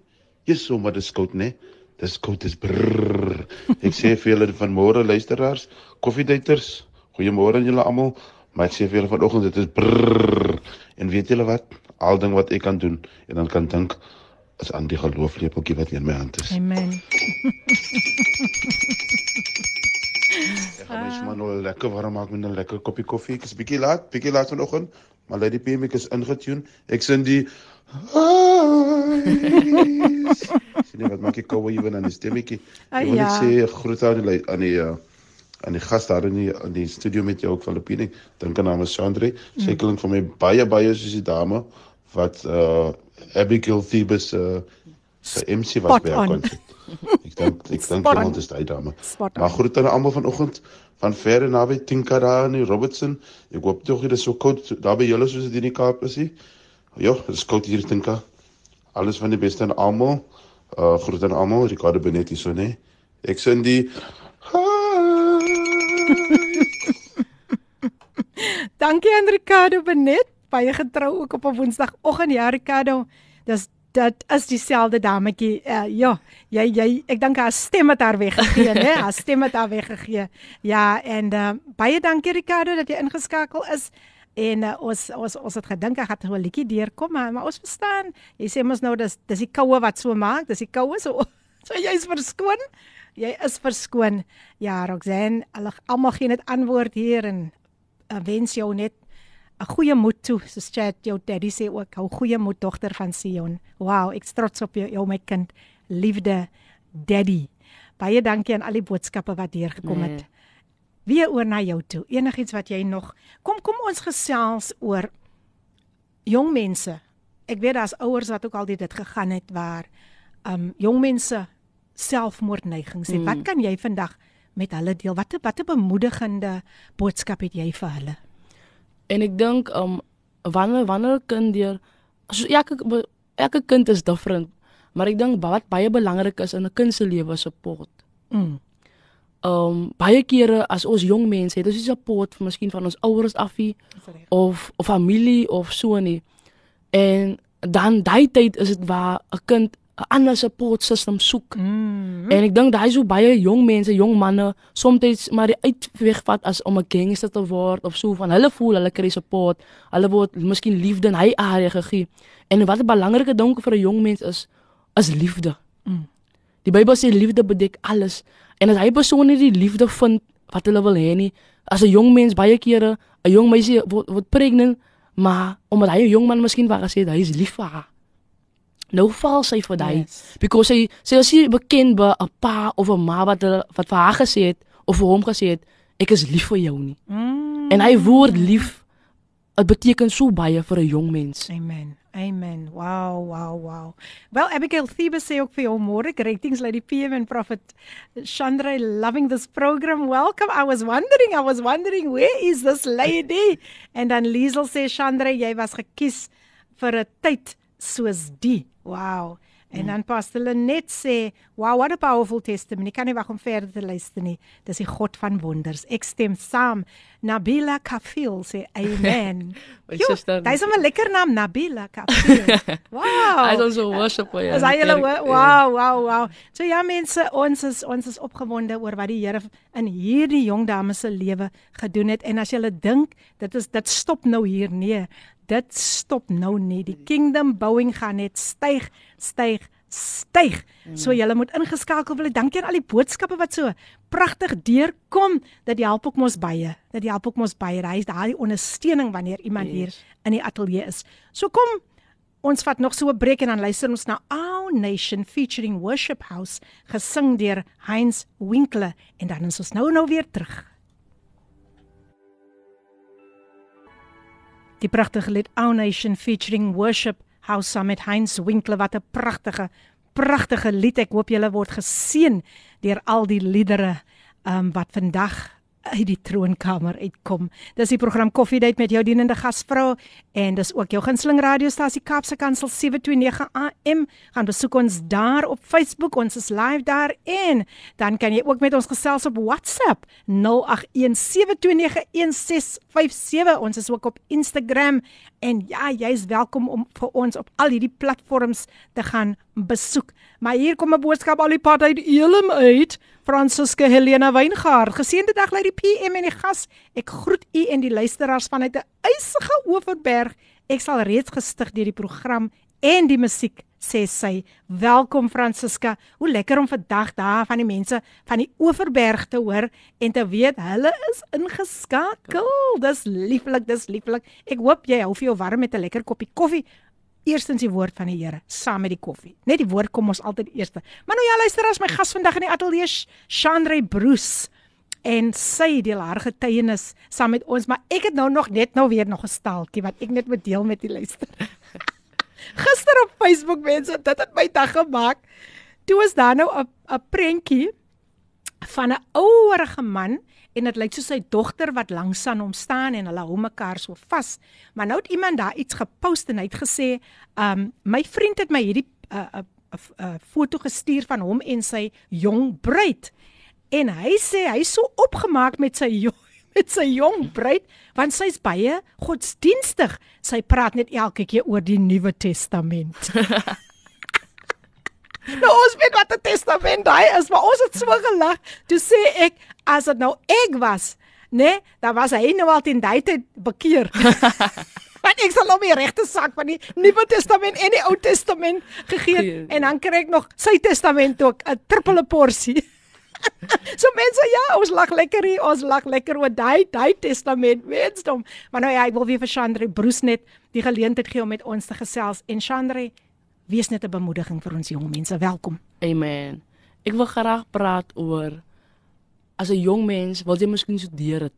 Jy's sommer dis koud, né? Dis koud, dis brrr. Ek sê vir julle van môre luisteraars, koffiedaters, goeiemôre aan julle almal. Maar ek sê vir julle vanoggend dit is brrr. En weet julle wat? Al ding wat ek kan doen en dan kan dink is aan die gelooflepeltjie wat in my hand is. Amen. Ek gaan my sommer nou lekker warm maak met 'n lekker koppie koffie. Ek is bietjie laat, bietjie laat vanoggend, maar Lady PM ek is ingetune. Ek sien die Sien jy wat maak ek koue ewen aan die stemmetjie. Ah, Ek wil net ja. sê groet aan die aan die uh, aan die gas daar in die in die studio met jou ook Lepine. Dink aan is Sandre. Sy Mm. klink vir my baie baie soos die dame wat uh Abigail Thebes uh sy MC was by haar on. konsert. Ek dink ek dink iemand is daai dame. Spot Maar groet aan almal vanoggend van ver en naby Tinka daar in die Robertson. Ek hoop tog dit is so koud daar by julle soos dit in die Kaap is. nie. Ja, dit is koud hier Tinka. Alles van die beste aan almal. Uh groet aan almal, Ricardo Benetti so nê. Ek sien die Dankie aan Ricardo Benet, baie getrou ook op 'n Woensdagoggend. Ja, Ricardo, dis dit is dieselfde dametjie. Uh, ja, jy jy ek dink haar stem het haar weggegee, né? Haar stem het haar weggegee. Ja, en uh, baie dankie Ricardo dat jy ingeskakel is. En uh, ons ons ons het gedink hy gaan so 'n liedjie deurkom, maar, maar ons verstaan. Jy sê mos nou dis dis die koue wat so maak, dis die koue so So jy's verskoon. Jy is verskoon. Ja, Roxanne, hulle almal gee net antwoord hier en uh, wens jou net 'n goeie moed toe. Soos chat jou daddy sê ook, hou goeie moed dogter van Sion. Wow, ek trots op jou, jou my kind. Liefde, daddy. Baie dankie aan al die boodskappe wat hier gekom Nee. het. Weer oor na jou toe. Enigiets wat jy nog Kom kom ons gesels oor jong mense. Ek weet daar's ouers wat ook al dit gegaan het waar um jong mense selfmoordneigings het. Mm. Wat kan jy vandag met hulle deel? Watter watter bemoedigende boodskap het jy vir hulle? En ek dink um wanneer wanneer 'n kind deur so elke elke kind is different, maar ek dink wat baie belangrik is in 'n kind se lewe is support. Mm. Um baie kere as ons jong mense het, ons is support van miskien van ons ouers afie of of familie of so nie. En dan daai tyd is dit waar 'n kind 'n ander support system soek. Mm. En ek dink daai hoe baie jong mense, jong manne soms maar die uitweg vat as om 'n gangster te word of so van hulle voel hulle kry support, hulle word miskien liefde in hy area gegee. En wat 'n belangrike ding vir 'n jong mens is is liefde. Mm. Die Bybel sê liefde bedek alles. En as hy persoon nie die liefde vind wat hulle wil hê nie, as 'n jong mens baie kere 'n jong meisie word, word pregnant, maar omdat hy 'n jong man miskien wou gesê het hy is lief vir haar. Nou val sy vir daai Yes. because sy sy is nie bekend by 'n pa of 'n ma wat wat vir haar gesê het of vir hom gesê het ek is lief vir jou nie. Mm. En hy woord lief dit beteken so baie vir 'n jong mens. Amen. Amen. Wow, wow, wow. Wel, Abigail Thebe sê ook vir jou môre greetings Lady PM and Prophet Chandra loving this program. Welcome. I was wondering, I was wondering where is this lady? En dan Liesel sê Chandra, jy was gekies vir 'n tyd soos die. Wow. En dan Pastor Lenet sê, "Wow, what a powerful testimony. Kan nie wag om verder te luister nie. Dis die God van wonders. Ek stem saam." Nabila Kafil sê, "Amen." My suster. Dis 'n lekker naam, Nabila Kafil. Wow. Hy is ons worship ja. As hy hulle wo- wow, wow, wow. So ja mense, ons is ons is opgewonde oor wat die Here in hierdie jong dame se lewe gedoen het en as jy dink dit is dit stop nou hier nee. Dit stop nou nie. Die kingdom bouing gaan net styg, styg, styg. So julle moet ingeskakel word. Dankie aan al die boodskappe wat so pragtig deurkom. Dit help ook mos baie. Dit help ook mos baie. Hy is daai ondersteuning wanneer iemand Yes. hier in die ateljee is. So kom Ons vat nog so 'n breek en dan luister ons na Our Nation featuring Worship House gesing deur Heinz Winkler en dan is ons nou nou weer terug. Die pragtige lied Our Nation featuring Worship House saam met Heinz Winkler wat 'n pragtige pragtige lied. Ek hoop julle word geseën deur al die liedere um, wat vandag uit die troonkamer uitkom. Dis die program Koffiedייט met jou dienende gasvrou en dis ook jou gunsteling radiostasie Kaapse Kansel 729 AM. Gaan besoek ons daar op Facebook. Ons is live daar en dan kan jy ook met ons gesels op WhatsApp 0817291657. Ons is ook op Instagram en ja, jy's welkom om vir ons op al hierdie platforms te gaan besoek. Maar hier kom 'n boodskap al die pad uit Elim uit. Fransiska Helena Weingard. Geseënde dag lei die PM en die gas. Ek groet u en die luisteraars vanuit 'n ysige Oeverberg. Ek sal reeds gestig deur die program en die musiek sê sy. Welkom Fransiska. Hoe lekker om vandag daar van die mense van die Oeverberg te hoor en te weet hulle is ingeskakel. Dis lieflik, dis lieflik. Ek hoop jy hou vir jou warm met 'n lekker koppie koffie. Eerstens die woord van die Here saam met die koffie. Net die woord kom ons altyd eerste. Maar nou ja, luister as my gas vandag in die ateljee Chandre Bruce en sy deel haar getuienis saam met ons, maar ek het nou nog net nou weer nog 'n staaltjie wat ek net moet deel met die luister. Gister op Facebook mense, dit het my dag gemaak. Toe is daar nou 'n 'n prentjie van 'n ouerige man en dit lyk soos sy dogter wat langs aan hom staan en hulle hou mekaar so vas. Maar nou het iemand daar iets gepost en hy het gesê, um my vriend het my hierdie 'n uh, 'n uh, uh, foto gestuur van hom en sy jong bruid. En hy sê hy's so opgemaak met sy jong met sy jong bruid want sy's baie godsdienstig. Sy praat net elke keer oor die Nuwe Testament. nou ons weet wat 'n testament daai is, maar ons het so gelag. Toe sê ek as dit nou ek was, né, nee, dan was hy nou al in daai tyd bekeer. Want ek sal hom die regte sak van die Nuwe Testament en die Ou Testament gegee en dan kry ek nog sy testament ook 'n triple porsie. so mense ja, ons lag lekker hier, ons lag lekker oor daai daai testament, mensdom. Maar nou ja, ek wil weer vir Chandre Broes net die geleentheid gee om met ons te gesels en Chandre, wees net 'n bemoediging vir ons jong mense. Welkom. Amen. Ek wil graag praat oor as 'n jong mens wil jy miskien studeer het.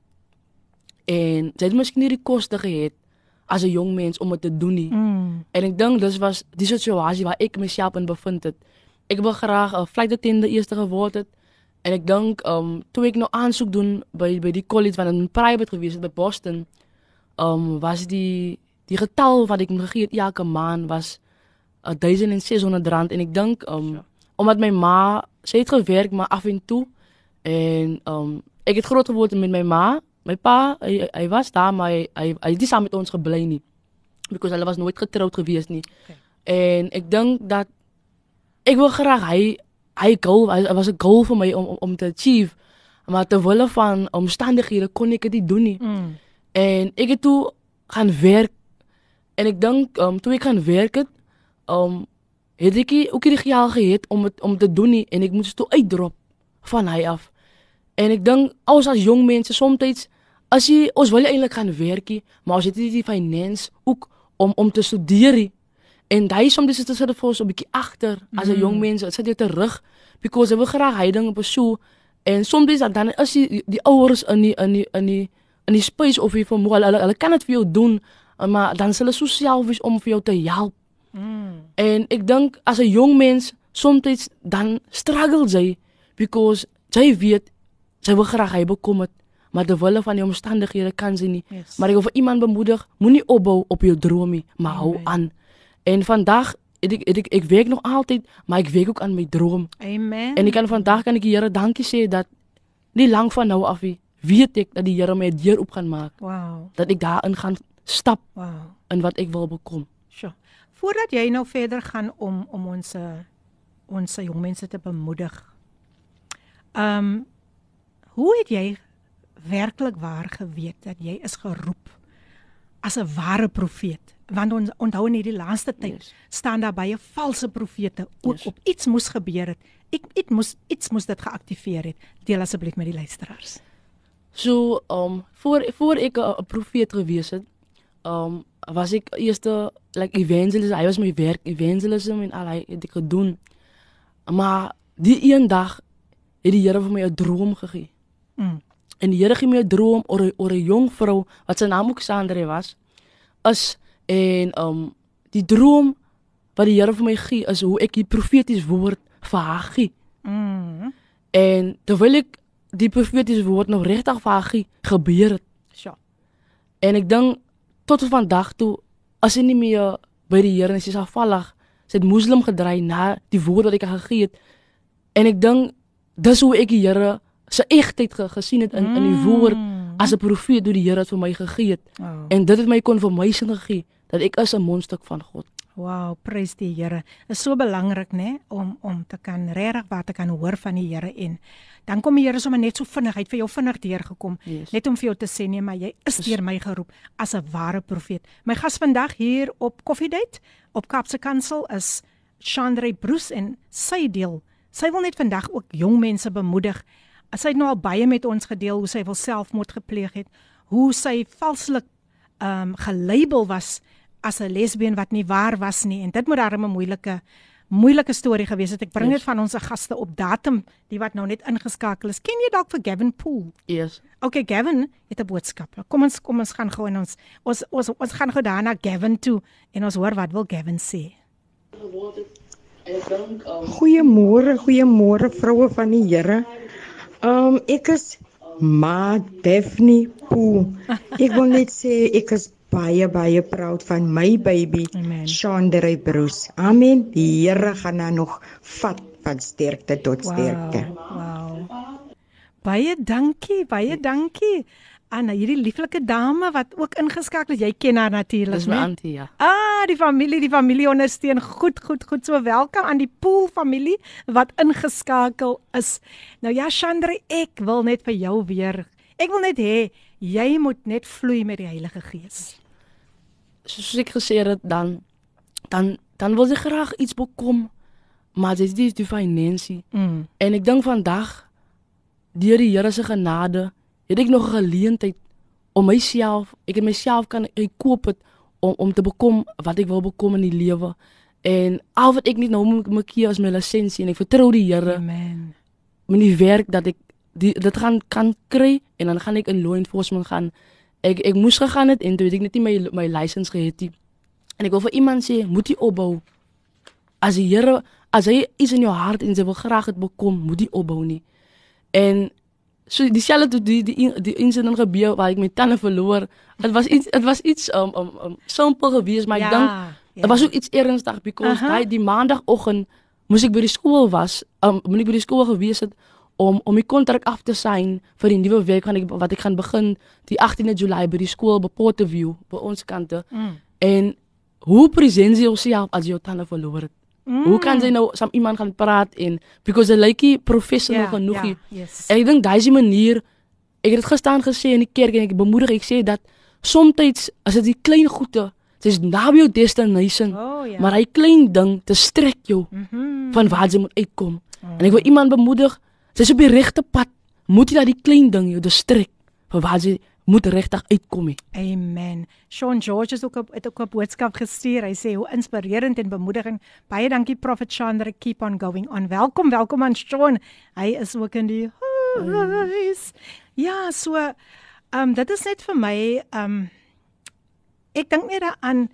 En jy het miskien nie die koste gehad as 'n jong mens om dit te doen nie. Mm. En ek dink dis was die situasie waar ek myself in bevind het. Ek wil graag 'n flight attendant eers geword het. En ek dink um toe ek nou aansoek doen by by die college wat in private gewees het by Boston, um was die die getal wat ek gegee het elke maand was 1600 rand en ek dink um omdat my ma sy het gewerk maar af en toe en um ek het groot geword met my ma. My pa hy, hy was daar maar hy hy, hy het nie saam met ons gebly nie. Because hulle was nooit getroud gewees nie. Okay. En ek dink dat ek wil graag hy hy goal hy, hy was 'n goal vir my om om, om te achieve. Maar terwyl van omstandighede kon ek dit nie doen nie. Mm. En ek het toe gaan werk. En ek dink um toe ek gaan werk het, um het ek ook nie die geld gehad om het, om te doen nie en ek moes toe uitdrop van hy af. En ek dink ons as jong mense soms as jy ons wil eintlik gaan werkie, maar ons het nie die finance ook om om te studeer nie. En daai soms is dit sit vir ons 'n bietjie agter as 'n jong mens, dit sit jou terug because hy wil graag hy dinge pursue en soms is dat dan as jy die, die ouers in die in die in die in die space of jy vermoë hulle, hulle hulle kan dit vir jou doen, maar dan sal hulle so selfies om vir jou te help. Mm. En ek dink as 'n jong mens soms dan struggle jy because jy weet sy wil graag hy bekom het, maar terwyl van die omstandighede kan sy nie. Yes. Maar ek wil vir iemand bemoedig, moenie opbou op jou drome, maar hou aan. En vandag het ek, het ek ek werk nog altyd, maar ek werk ook aan my droom. Amen. En ek kan vandag kan ek die Here dankie sê dat nie lank van nou af nie, weet ek dat die Here my deur oop gaan maak, Wow. dat ek daarin gaan stap Wow. in wat ek wil bekom. Sjoe. Voordat jy nou verder gaan om om ons ons jong mense te bemoedig. Ehm um, hoe het jy werklik waar geweet dat jy is geroep as 'n ware profeet? Want ons onthou in hierdie laaste tyd Yes. staan daar baie valse profete ook Yes. op iets moes gebeur het. Ek iets moes iets moes dit geaktiveer het. Deel asseblief met die luisteraars. So, um voor voor ek 'n 'n profeet gewees het, um was ek eerste like evangelist, hy was my werk evangelism en al hy het ek gedoen. Maar die een dag het die Here vir my 'n droom gegee. Mm. En die Here gee my 'n droom oor oor 'n jong vrou wat sy naam ook Sandre was. Is en um die droom wat die Here vir my gee is hoe ek die profetiese woord vir haar gee. Mm. En terwyl ek die profetiese woord nog regtig vir haar gee, gebeur het. Sjoe. En ek dink tot vandag toe as sy nie meer by die Here is, is afvallig. Sy het moslim gedraai na die woord wat ek haar gegee het. En ek dink dis hoe ek die Here se egtheid ge, gesien het in in die woord Mm. as 'n profeet hoe die Here dit vir my gegee het. Wow. En dit het my confirmation gegee dat ek is 'n mondstuk van God. Wow, prys die Here. Is so belangrik nê om om te kan regtig wat te kan hoor van die Here en dan kom die Here sommer net so vinnig, hy het vir jou vinnig deurgekom. Yes. Net om vir jou te sê nee, maar jy is deur my geroep as 'n ware profeet. My gas vandag hier op Coffee Date op Kaapse Kansel is Chandre Broes en sy deel. Sy wil net vandag ook jong mense bemoedig. Sy het nou al baie met ons gedeel hoe sy wil selfmoord gepleeg het, hoe sy valslik ehm um, gelabel was as 'n lesbien wat nie waar was nie en dit moet darem 'n moeilike moeilike storie gewees het. Ek bring Yes. dit van ons gaste op datum die wat nou net ingeskakel is. Ken jy dalk vir Gavin Pool? Yes. Okay, Gavin het 'n boodskap. Kom ons kom ons gaan gou en ons ons ons, ons gaan gou daarna Gavin toe en ons hoor wat wil Gavin sê. Goeiemôre, goeiemôre vroue van die Here. Um ek is Ma Daphne Poo. Ek wil net sê ek is baie baie proud van my baby Amen. Chandre Bruce. Amen. Die Here gaan haar nog vat van sterkte tot sterkte. Wow. Baie dankie, baie dankie aan hierdie lieflike dame wat ook ingeskakel is. Jy ken haar natuurlik, Dis my né? auntie, ja. Ah, die familie, die familie ondersteun. Goed, goed, goed. So welkom aan die Pool familie wat ingeskakel is. Nou ja, Chandre, ek wil net vir jou weer. Ek wil net hê jy moet net vloei met die Heilige Gees. soos ek gesê het dan dan dan wil sy graag iets bekom, maar dit is nie die finansie. Mm. En ek dink vandag deur die Here se genade het ek nog 'n geleentheid om myself, ek het myself kan ek koop het om om te bekom wat ek wil bekom in die lewe. En al wat ek net nou moet moet keer is my lisensie en ek vertrou die Here Amen. met die werk dat ek die dit gaan kan kry en dan gaan ek in law enforcement gaan. Ek ek moes gegaan het en toe het ek net nie my my lisensie gehad nie. En ek wil vir iemand sê, moet jy opbou. As die Here as hy iets in jou hart en jy wil graag dit bekom, moet jy opbou nie. En so dieselfde toe die die die insident gebeur waar ek my tande verloor. Dit was iets dit was iets um um, um simpel geweest, maar ek dink Dit was ook iets ernstig because Aha. daai die maandagooggend moes ek by die skool was, um, moet ek by die skool gewees het om om die kontrak af te sign vir die nuwe week gaan ek wat ek gaan begin die 18de Julie by die skool by Porterview by ons kante. Mm. En hoe present jy jouself as jy jou tande verloor het? Mm. Hoe kan jy nou saam iemand gaan praat en because hy lyk nie professional Ja, genoeg nie. Ja, yes. En ek dink daai is die manier ek het dit gestaan gesê in die kerk en ek bemoedig ek sê dat soms as dit die klein goede dis naby jou destination Oh ja. maar hy klein ding te strek jou Mhm. van waar jy moet uitkom. En ek wil iemand bemoedig, jy's op die regte pad. Moet jy dat die klein ding jou distrek van waar jy moet regtig uitkom. He. Amen. Sean George het ook op, het ook 'n boodskap gestuur. Hy sê hoe inspirerend en bemoediging. Baie dankie Prophet Chandra. Keep on going on. Welkom, welkom aan Sean. Hy is ook in die huis. Ja, so ehm um, dit is net vir my ehm um, ek dink net daaraan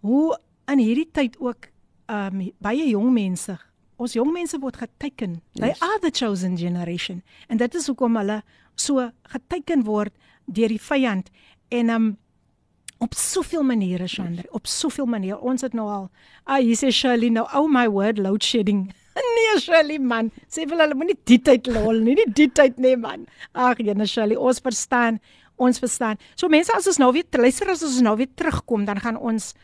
hoe in hierdie tyd ook ehm um, baie jong mense Ons jong mense word geteken. Yes. They Yes. are the chosen generation. En dit is hoekom hulle so geteken word deur die vyand en um op soveel maniere Chandra, op soveel maniere. Ons het nou al ah hier sê Shirley nou oh my word load shedding. nee Shirley man, sê vir hulle moenie die tyd lol nie, nie die tyd nee man. Ag jene Shirley, ons verstaan, ons verstaan. So mense as ons nou weer luister as ons nou weer terugkom, dan gaan ons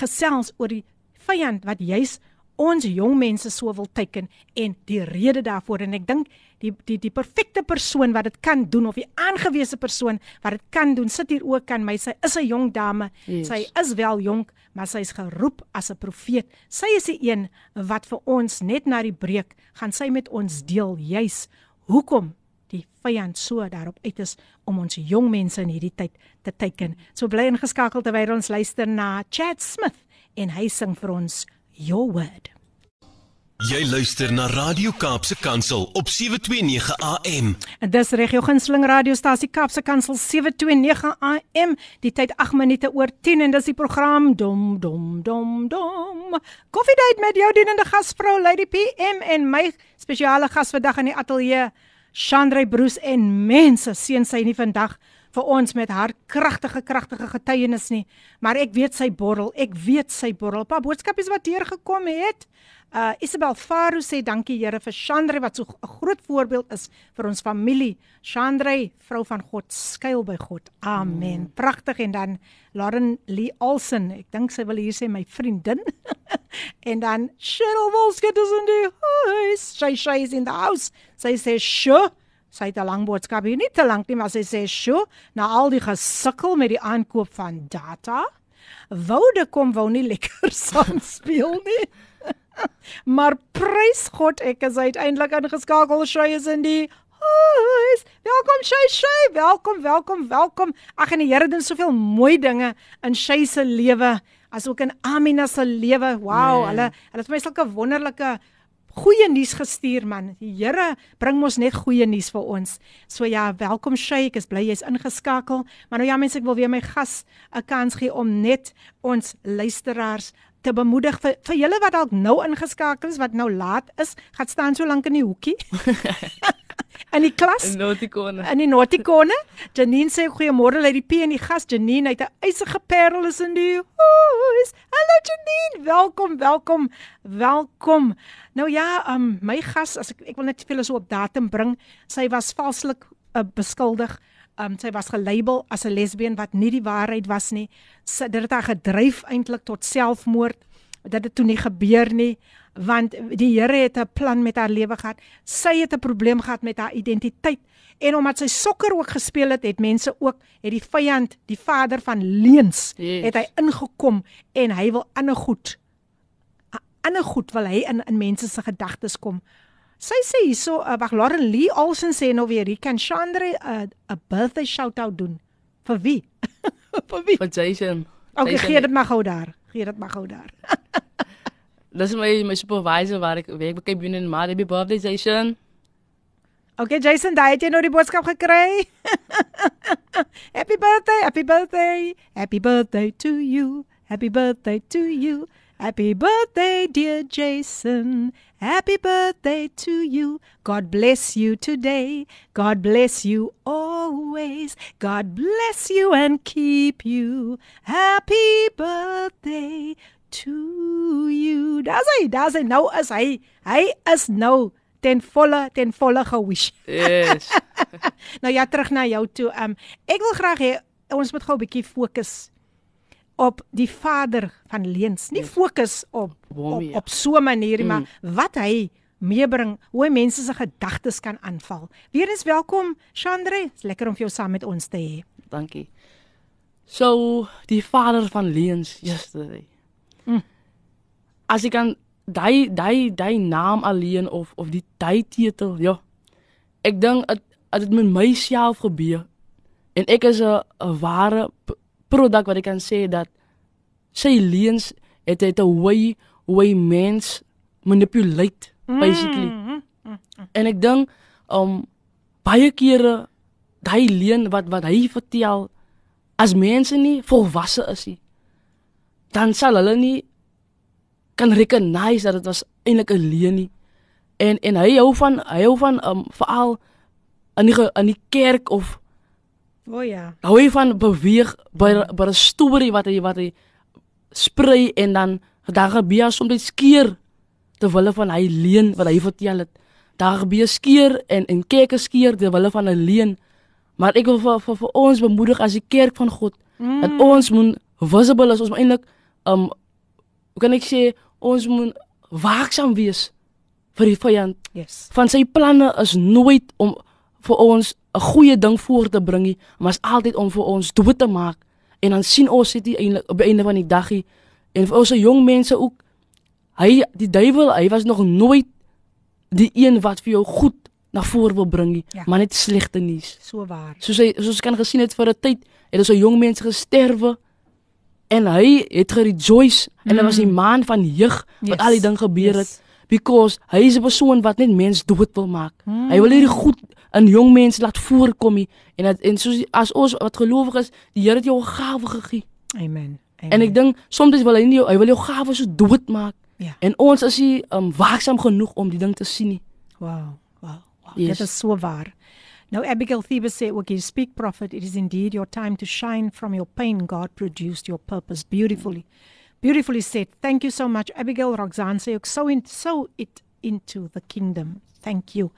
gesels oor die vyand wat juis ons jong mense so wil teiken en die rede daarvoor en ek dink die die die perfekte persoon wat dit kan doen of die aangewese persoon wat dit kan doen sit hier ook kan my. Sy is 'n jong dame. Yes. sy is wel jonk maar sy is geroep as 'n profeet. Sy is die een wat vir ons net na die breek gaan sy met ons deel juis hoekom die vyand so daarop uit is om ons jong mense in hierdie tyd te teiken. So bly ingeskakel terwyl ons luister na Chad Smith en hy sing vir ons your word Jy luister na Radio Kaapse Kansel op 729 AM. En dis reg jou gunsteling radiostasie Kapse Kansel 729 AM. Die tyd 8 minute oor 10 en dis die program Dom Dom Dom Dom. Koffiedייט met jou dienende gasvrou Lady PM en my spesiale gas vandag in die ateljee Chandra Bruce en mense seën sy nie vandag vir ons met haar kragtige kragtige getuienis nie, maar ek weet sy borrel, ek weet sy borrel. Pa boodskapies wat hier gekom het. Uh Isabel Faro sê dankie Here vir Chandra wat so 'n groot voorbeeld is vir ons familie. Chandra, vrou van God, skuil by God. Amen. Mm. Pragtig en dan Lauren Lee Olsen, ek dink sy wil hier sê my vriendin. en dan Cheryl Wolskut is in die huis. Sy sy is in the house. Sy sê, "Sjoe, sy het 'n lang boodskap hier, nie te lank nie, maar sy sê, "Sjoe, na al die gesukkel met die aankoop van data, woude kom wou nie lekker saam speel nie." maar prys God, ek is uiteindelik ingeskakel. Sy is in die huis. Welkom Shay Shay, welkom, welkom, welkom. Ag en die Here doen soveel mooi dinge in Shay se lewe, asook in Amina se lewe. Wow, Nee. hulle hulle het vir my sulke wonderlike goeie nuus gestuur man. Die Here bring mos net goeie nuus vir ons. So ja, welkom Shay, ek is bly jy's ingeskakel. Maar nou ja mense, ek wil weer my gas 'n kans gee om net ons luisteraars te bemoedig vir vir julle wat dalk nou ingeskakel is, wat nou laat is, gaan staan so lank in die hoekie. in die klas Notikone. in die Nauticone. Janine sê goeiemôre uit die P en die gas Janine uit 'n eisige parel is in die huis. Hallo Janine, welkom, welkom, welkom. Nou ja, um, my gas, as ek ek wil net te veel so op datum bring, sy was valslik uh, beskuldig. Um, sy was gelabel as 'n lesbien wat nie die waarheid was nie. Sy dit het haar gedryf eintlik tot selfmoord. Dit het toe nie gebeur nie. Want die Here het 'n plan met haar lewe gehad. Sy het 'n probleem gehad met haar identiteit en omdat sy sokker ook gespeel het, het mense ook het die vyand, die vader van leuns, Yes. het hy ingekom en hy wil ander goed ander goed wil hy in in mense se gedagtes kom. Sy sê hierso, uh, wag Lauren Lee Olsen sê nou weer, "He can Chandra 'n 'n birthday shout out doen." Vir wie? vir wie? Vir Jason. Okay, Jason- gee dit maar gou daar. Gee dit maar gou daar. Dis my my supervisor waar ek werk by Cape Union maar happy birthday Jason. Okay, Jason, daai het jy nou die happy birthday, happy birthday. Happy birthday to you. Happy birthday to you. Happy birthday, dear Jason. Happy birthday to you. God bless you today. God bless you always. God bless you and keep you. Happy birthday to you. Daar's hy, daar's hy. Nou is hy. Hy is nou ten volle ten volle gewish. Yes. Nou ja, terug na jou toe. Um ek wil graag hê ons moet gou 'n bietjie fokus op die vader van Leens. Nie fokus op op, ja. op so 'n manier nie, maar wat hy meebring, hoe hy mense se gedagtes kan aanval. Weerens welkom, Chandre. Dis lekker om jou saam met ons te hê. Dankie. So die vader van Leens yesterday. As ek kan daai daai daai naam alleen of of die daai titel, ja. Ek dink dit dit met myself gebeur. En ek is 'n ware produk wat ek kan sê dat sy leens het het 'n way way mens manipulate basically. Mm, En ek dink um baie kere daai leen wat wat hy vertel as mense nie volwasse is nie, dan sal hulle nie kan recognize dat dit was eintlik 'n leen nie. En en hy hou van hy hou van um veral in die in die kerk of O oh, ja. hou hy van beweeg by by 'n storie wat hy wat hy sprei en dan daar gebeur soms skeer ter wille van hy leen wat hy vertel het. Daar gebeur skeer en en kerke skeer ter wille van 'n leen. Maar ek wil vir, vir vir ons bemoedig as die kerk van God mm. dat ons moet visible is ons moet eintlik um hoe kan ek sê ons moet waaksaam wees vir die vyand Yes. van sy planne is nooit om vir ons 'n goeie ding voor te bring nie, maar is altyd om vir ons dood te maak. En dan sien ons dit eintlik op die einde van die dag hier en vir ons se jong mense ook hy die duiwel, hy was nog nooit die een wat vir jou goed na vore wil bring nie, Ja. maar net slegte nuus. So waar. Soos hy soos ons kan gesien het vir 'n tyd het ons so jong mense gesterwe en hy het gerejoice en dit was die maan van jeug wat Yes. al die ding gebeur het Yes. because hy is 'n persoon wat net mens dood wil maak. Mm. Hy wil hierdie goed in jong mense laat voorkom nie. en dat, en soos as ons wat gelowig is, die Here het jou 'n gawe gegee. Amen. Amen. En ek dink soms wil hy nie jou, hy wil jou gawe so dood maak. Ja. En ons is nie um, waaksaam genoeg om die ding te sien nie. Wow, wow, wow. Yes. Dit is so waar. Nou Abigail Thebes sê ook, "You speak prophet, it is indeed your time to shine from your pain. God produced your purpose beautifully." Beautifully said. Thank you so much Abigail Roxanne sê ook so in so it into the kingdom. Thank you.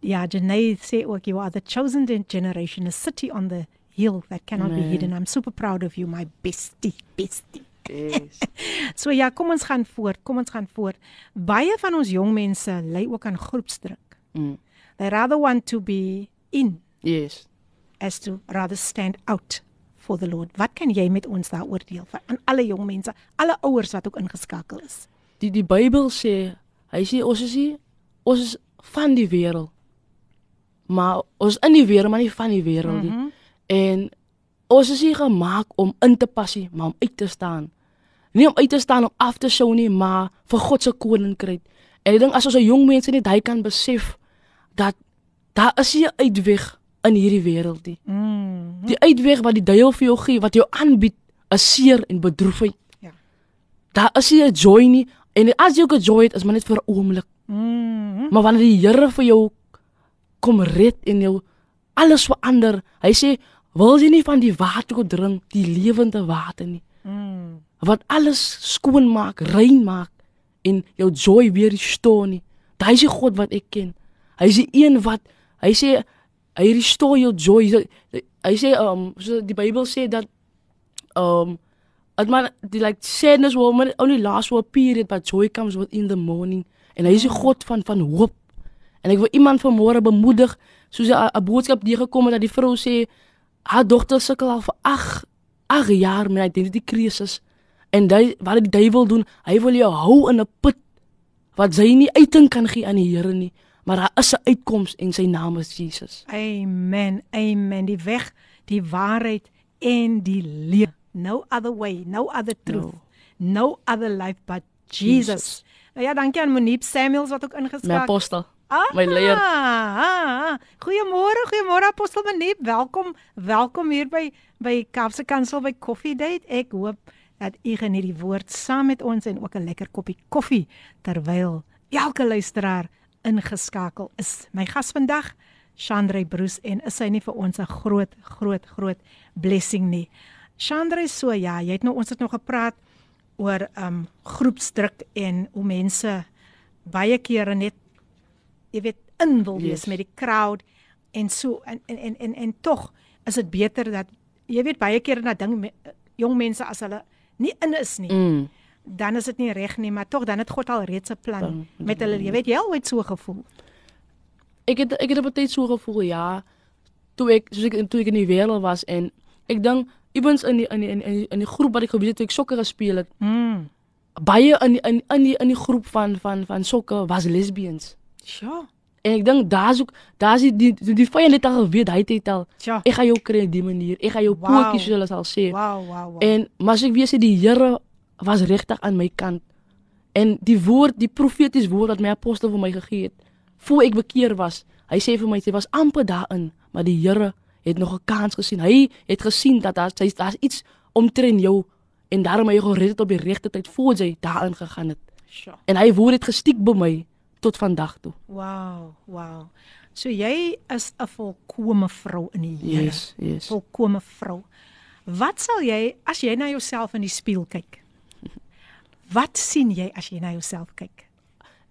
Ja, Janae sê ook you are the chosen generation, a city on the hill that cannot be Nee. hidden. I'm super proud of you, my bestie, bestie. Yes. So ja, kom ons gaan voort. Kom ons gaan voort. Baie van ons jong mense ly ook aan groepsdruk. Mm. They rather want to be in yes. as to rather stand out for the Lord. Wat kan jy met ons daaroor deel van aan alle jong mense, alle ouers wat ook ingeskakel is? Die die Bybel sê, hy sê ons is nie ons is van die wêreld. Maar ons is in die wêreld, maar nie van die wêreld nie. Mm -hmm. En ons is nie gemaak om in te pas maar om uit te staan. Nie om uit te staan om af te show nie, maar vir God se koninkryk. En ek dink as ons as jong mense net hy kan besef dat daar is nie 'n uitweg in hierdie wêreld nie. Mm. Die uitweg wat die duiwel vir jou gee, wat jou aanbied, is seer en bedroefheid. Ja. Daar is nie 'n joy nie en as jy 'n joy het, is maar net vir 'n oomblik. Mm. Maar wanneer die Here vir jou kom red en jou alles verander, hy sê, "Wil jy nie van die water kon drink, die lewende water nie, Mm. wat alles skoon maak, rein maak en jou joy weer restore nie." Daai is die God wat ek ken. Hy is die een wat hy sê hy restore jou joy. Hy sê- um so die Bybel sê dat um It man die like sadness will man only last for a period but joy comes within the morning. En hy is die God van van hoop. En ek wil iemand vanmôre bemoedig soos 'n boodskap die gekom het dat die vrou sê haar dogter sukkel al vir 8 8 jaar met identity crisis. En hy wat die duiwel doen, hy wil jou hou in 'n put wat sy nie uiting kan gee aan die Here nie, maar daar is 'n uitkoms en sy naam is Jesus. Amen. Amen. Die weg, die waarheid en die lewe. No other way, no other truth. No, no other life but Jesus. Jesus. Nou ja, dankie aan Monique Samuels wat ook ingeskakel. My apostel. Ah, my leier. Ah, ah. Goeiemôre, goeiemôre apostel Monique. Welkom, welkom hier by by Kaapse Kansel by Coffee Date. Ek hoop dat u geniet die woord saam met ons en ook 'n lekker koppie koffie terwyl elke luisteraar ingeskakel is. My gas vandag, Chandre Bruce en is hy nie vir ons 'n groot groot groot blessing nie. Chandre so ja, jy het nou ons het nog gepraat oor um groepsdruk en hoe mense baie kere net jy weet in wil wees yes. met die crowd en so en en en en, en tog is dit beter dat jy weet baie kere na ding jong mense as hulle nie in is nie. Mm. Dan is dit nie reg nie, maar tog dan het God al reeds 'n plan dan, met hulle. Jy weet jy al ooit so gevoel. Ek het ek het op tyd so gevoel, ja. Toe ek soos ek toe ek in die wêreld was en ek dink iewens in die in die in die, in die groep wat ek geweet het toe ek sokker gespeel het. Mm. Baie in die, in in die in die groep van van van sokker was lesbians. Ja. En ek dink daar's ook daar's die die die, vyand het al geweet hy het al. Ja. Ek gaan jou kry op die manier. Ek gaan jou wow. pootjies soos hulle sal sê. Wow, wow, wow. En maar as ek weet sy die Here was regtig aan my kant. En die woord, die profetiese woord wat my apostel vir my gegee het, voor ek bekeer was, hy sê vir my sy was amper daarin, maar die Here het nog 'n kans gesien. Hy het gesien dat daar sy daar's iets omtrent jou en daarom hy gered het op die regte tyd voor jy daarin gegaan het. Sure. En hy woord het gestiek by my tot vandag toe. Wow, wow. So jy is 'n volkomme vrou in die Here. Yes, yes. Volkomme vrou. Wat sal jy as jy na jouself in die spieël kyk? Wat sien jy as jy na jouself kyk?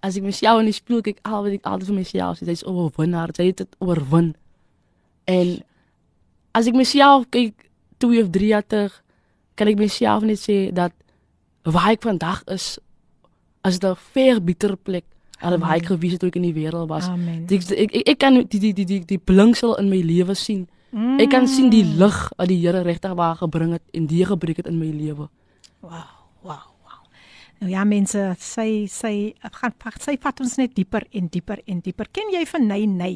As ek myself in die spieël kyk, al wat ek altyd vir myself sê, dis oorwinnaar, jy het dit oorwin. En as ek myself kyk 2 of 3 jaar terug, kan ek myself net sê dat waar ek vandag is, is 'n ver beter plek waar ek gewees het toe ek in die wêreld was. Die, ek, ek ek kan die die die die die blinksel in my lewe sien. Mm. Ek kan sien die lig wat die Here regtig waar gebring het en die gebreek het in my lewe. Wow, wow. Nou ja mense, sy sy gaan sy vat ons net dieper en dieper en dieper. Ken jy van Nay Nay?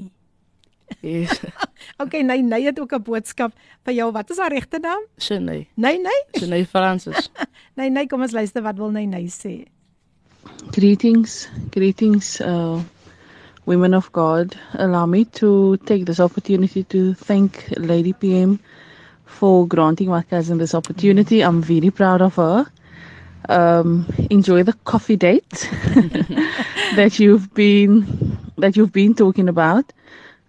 Yes. okay, Nay Nay het ook 'n boodskap vir jou. Wat is haar regte naam? Shenay. Nay Nay? Shenay Francis. Nay Nay, kom ons luister wat wil Nay Nay sê. Greetings, greetings, uh, women of God. Allow me to take this opportunity to thank Lady PM for granting my cousin this opportunity. I'm very proud of her. Um, enjoy the coffee date that you've been that you've been talking about.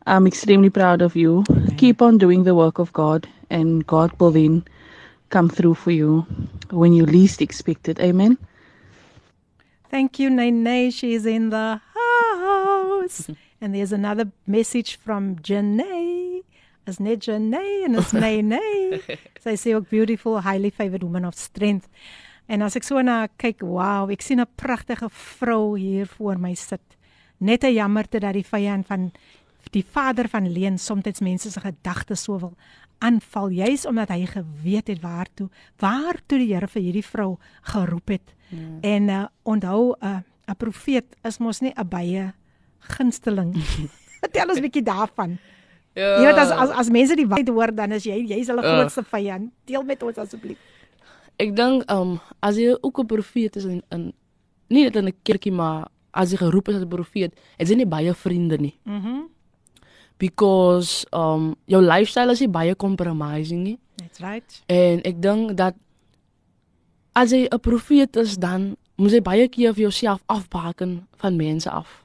I'm extremely proud of you. Keep on doing the work of God, and God will then come through for you when you least expect it. Amen. Thank you, Nene. She's in the house. and there's another message from Janae. Is net Janae and it's Nene. Sy sê ook beautiful, highly favored woman of strength. En as ek so na kyk, wow, ek sien 'n pragtige vrou hier voor my sit. Net 'n jammerte dat die vyand van die vader van Leen soms mense se gedagtes so wil aanval juis omdat hy geweet het waartoe waartoe die Here vir hierdie vrou geroep het. Ja. En uh, onthou 'n uh, 'n profeet is mos nie 'n baie gunsteling. Vertel ons 'n bietjie daarvan. Ja. Jy weet as as as mense die waarheid hoor dan is jy jy's hulle ja. grootste vyand. Deel met ons asseblief. Ek dink um as jy ook 'n profeet is in in nie net in 'n kerkie maar as jy geroep is as 'n profeet, het jy nie baie vriende nie. Mhm. Mm because um jou lifestyle is nie baie compromising nie. That's right. En ek dink dat as jy 'n profeet is dan moet jy baie keer vir jouself afbaken van mense af.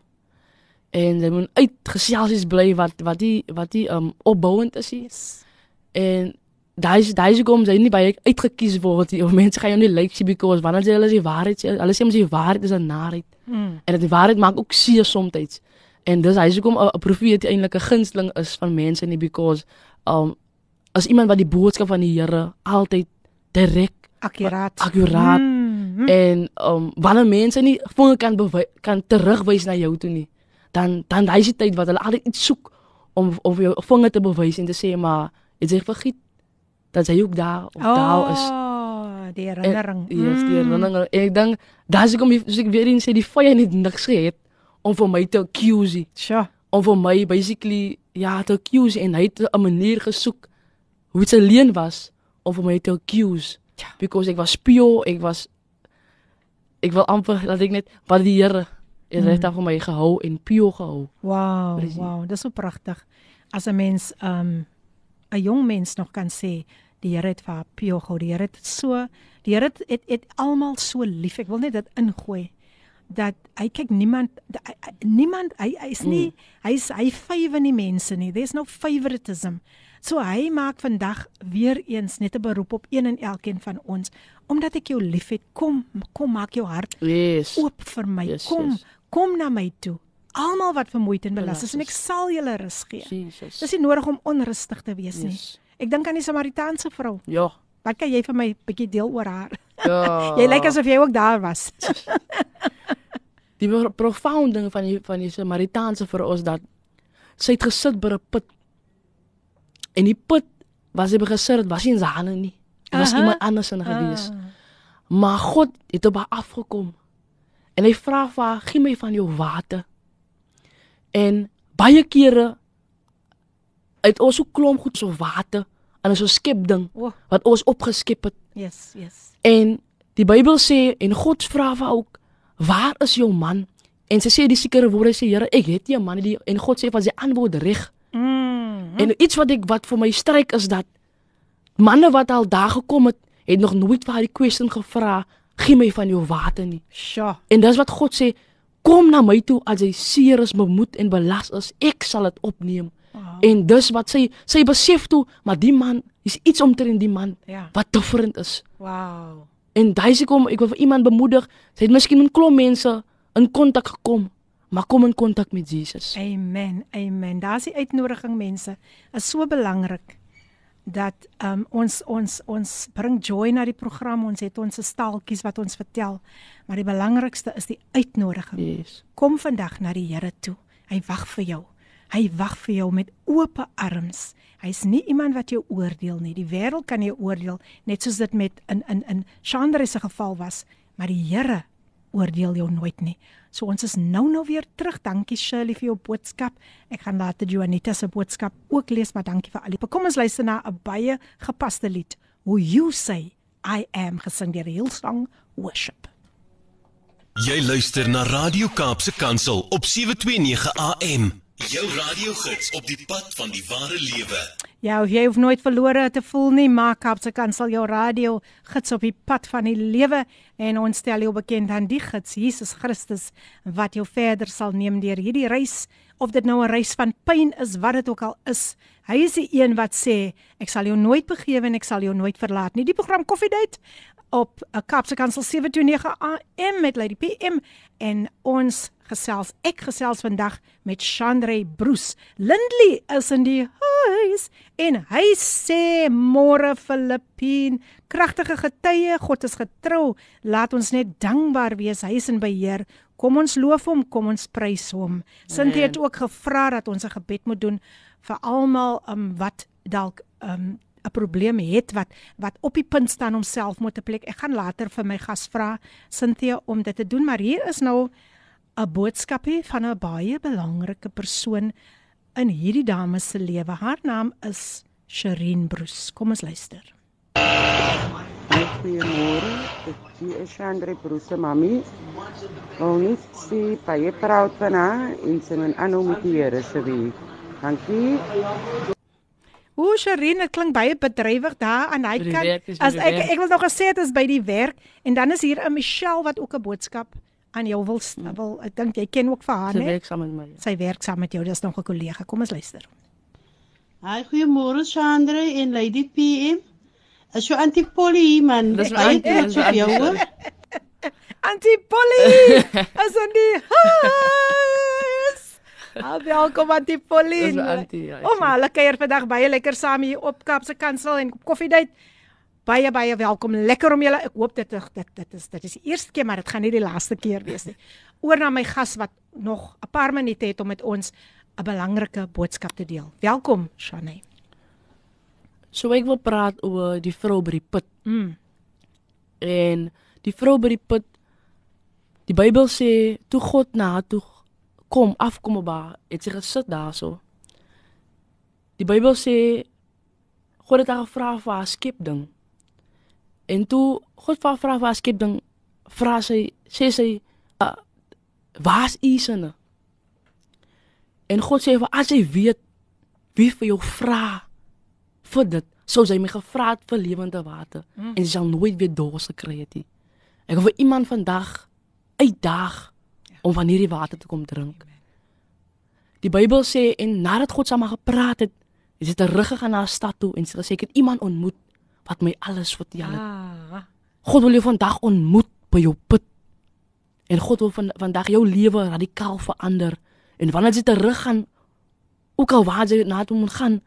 En jy moet uitgeselsies bly wat wat die wat die um opbouend is. Yes. En daai daai kom jy nie baie uitgekies word nie. Of mense gaan jou nie like because wanneer jy hulle die waarheid sê, hulle sê mos die waarheid is 'n narheid. Mm. En die waarheid maak ook seer soms. En dis hy hoekom 'n profeet eintlik 'n gunsteling is van mense nie because um as iemand wat die boodskap van die Here altyd direk Akkuraat. Akkuraat. Mm, En um wanneer mense nie vinge kan kan terugwys na jou toe nie, dan dan daai is die tyd wat hulle altyd iets soek om om vir jou vinge te bewys en te sê maar het jy vergiet dat jy ook daar of daar is. Oh, die herinnering. Ja, yes, die herinnering. En ek dink daar's ek om soos ek weer eens sê die vyand het niks gehad om vir my te accuse, Sjoe. om vir my basically ja te accuse en hy het 'n manier gesoek hoe dit alleen was om vir my te accuse. Ja. Because ek was pure, ek was ek wil amper dat ek net wat die Here het Mm. mm. reg vir my gehou en pure gehou. Wow, wow, dis so pragtig. As 'n mens um 'n jong mens nog kan sê die Here het vir haar pure gehou. Die Here het so die Here het, het, het almal so lief. Ek wil net dit ingooi dat hy kyk niemand hy, hy, niemand hy hy's nie hy's hy vywe nie mense nie. There's no favoritism. So hy maak vandag weer eens net 'n beroep op een en elkeen van ons omdat ek jou liefhet. Kom, kom maak jou hart Yes. oop vir my. Yes, kom, yes. kom na my toe. Almal wat vermoeid en belas is en ek is. sal julle rus gee. Jesus. Dis nie nodig om onrustig te wees nie. Yes. Ek dink aan die Samaritaanse vrou. Ja. Wat kan jy vir my 'n bietjie deel oor haar? Ja. Jy lyk asof jy ook daar was. die pro- profound ding van die van die Samaritaanse vir ons dat sy het gesit by 'n put. En die put was hy gesit, dit was nie in sy hande nie. Dit was Aha. iemand anders in gewees. Ah. Maar God het op haar afgekom. En hy vra vir haar, "Gee my van jou water." En baie kere het ons so klomp goed so water en so skep ding oh, wat ons opgeskep het. yes, yes. En die Bybel sê en God vra vir ook, "Waar is jou man?" En sy sê die sekere woorde sê, "Here, ek het nie 'n man nie." En God sê van sy antwoord reg. Mm. En iets wat ek wat vir my stryk is dat manne wat al daar gekom het, het nog nooit vir haar die question gevra, "Gee my van jou water nie." Sjoe. En dis wat God sê, "Kom na my toe as jy seer is, bemoed en belas is, ek sal dit opneem." Wow. En dis wat sy sy besef toe, maar die man, is iets omtrent die man Ja. wat different is. Wow. En daai se kom, ek wil vir iemand bemoedig, sy het miskien met klomp mense in kontak gekom, maar kom in kontak met Jesus. Amen. Amen. Daar's die uitnodiging mense. Is so belangrik dat um, ons ons ons bring joy na die program. Ons het ons staaltjies wat ons vertel, maar die belangrikste is die uitnodiging. Yes. Kom vandag na die Here toe. Hy wag vir jou. Hy wag vir jou met oop arms. Hy's nie iemand wat jou oordeel nie. Die wêreld kan jou oordeel, net soos dit met in in in Chandra se geval was, maar die Here oordeel jou nooit nie. So ons is nou nou weer terug. Dankie Shirley vir jou boodskap. Ek gaan later Juanita se boodskap ook lees, maar dankie vir al die. Kom ons luister na 'n baie gepaste lied. Who you say I am gesing deur Hillsong Worship. Jy luister na Radio Kaapse Kansel op 729 AM. Jou radiogids op die pad van die ware lewe. Ja, jy hoef nooit verlore te voel nie. Maak Kaapse Kansel jou radio gids op die pad van die lewe en ons stel jou bekend aan die gids Jesus Christus wat jou verder sal neem deur hierdie reis of dit nou 'n reis van pyn is, wat dit ook al is. Hy is die een wat sê ek sal jou nooit begewe en ek sal jou nooit verlaat nie. Die program Koffiedייט op 'n Kaapse Kansel 729 AM met Lady PM en ons gesels ek gesels vandag met Chandre Broos. Lindley is in die huis en hy sê môre Filippien kragtige getuie God is getrou. Laat ons net dankbaar wees. Hy is in beheer. Kom ons loof hom kom ons prys hom. Cynthia het ook gevra dat ons 'n gebed moet doen vir almal um, wat dalk um, 'n probleem het wat wat op die punt staan om selfmoord te pleeg. Ek gaan later vir my gas vra Cynthia om dit te doen, maar hier is nou 'n boodskapie van 'n baie belangrike persoon in hierdie dame se lewe. Haar naam is Sherine Broos. Kom ons luister. Goeiemôre, ek is Chandra Bruce mami. Ons sê baie proud van haar en sy gaan aanhou met die Here se week. Dankie. O, Sherine, dit klink baie bedrywig daar aan hy kant. by As ek ek wil nog gesê dit is by die werk en dan is hier 'n Michelle wat ook 'n boodskap aan jou wil st- wil ek dink jy ken ook vir haar, Sy né? werk saam met my. Sy werk saam met jou, dis nog 'n kollega. Kom ons luister. Hi, goeiemôre Chandra en Lady PM. Is jou Auntie Polly hier man? Dis Ek my auntie, baie dis trots my op jou. auntie, hoor. Auntie Polly is in die huis. Ah, welkom Auntie Polly. Dis my auntie, ja, ek O, maar hulle kuier vandag baie lekker saam hier op Kaapse Kansel en koffiedייט. baie baie welkom. Lekker om julle. Ek hoop dit dit dit is dit is die eerste keer, maar dit gaan nie die laaste keer wees nie. Oor na my gas wat nog 'n paar minute het om met ons 'n belangrike boodskap te deel. Welkom, Shane. So ek wil praat oor die vrou by die put. Mm. En die vrou by die put die Bybel sê toe God na haar toe kom afkom op haar, het sy gesit daarso. Die Bybel sê God het haar gevra vir haar skepding. En toe God haar vra vir haar skepding, vra sy sê sy uh, waar's u sinne? En God sê vir as jy weet wie vir jou vra vir dit, sou sy my gevra het vir lewende water mm. en sy sal nooit weer dors gekry het nie. Ek wil vir iemand vandag uitdaag ja. om van hierdie water te kom drink. Die Bybel sê en nadat God saam gepraat het, is dit terug gegaan na 'n stad toe en sy gesê ek het iemand ontmoet wat my alles vertel het. Ah. God wil jou vandag ontmoet by jou put. En God wil van vandag jou lewe radikaal verander. En wanneer jy terug gaan ook al waar jy na toe moet gaan,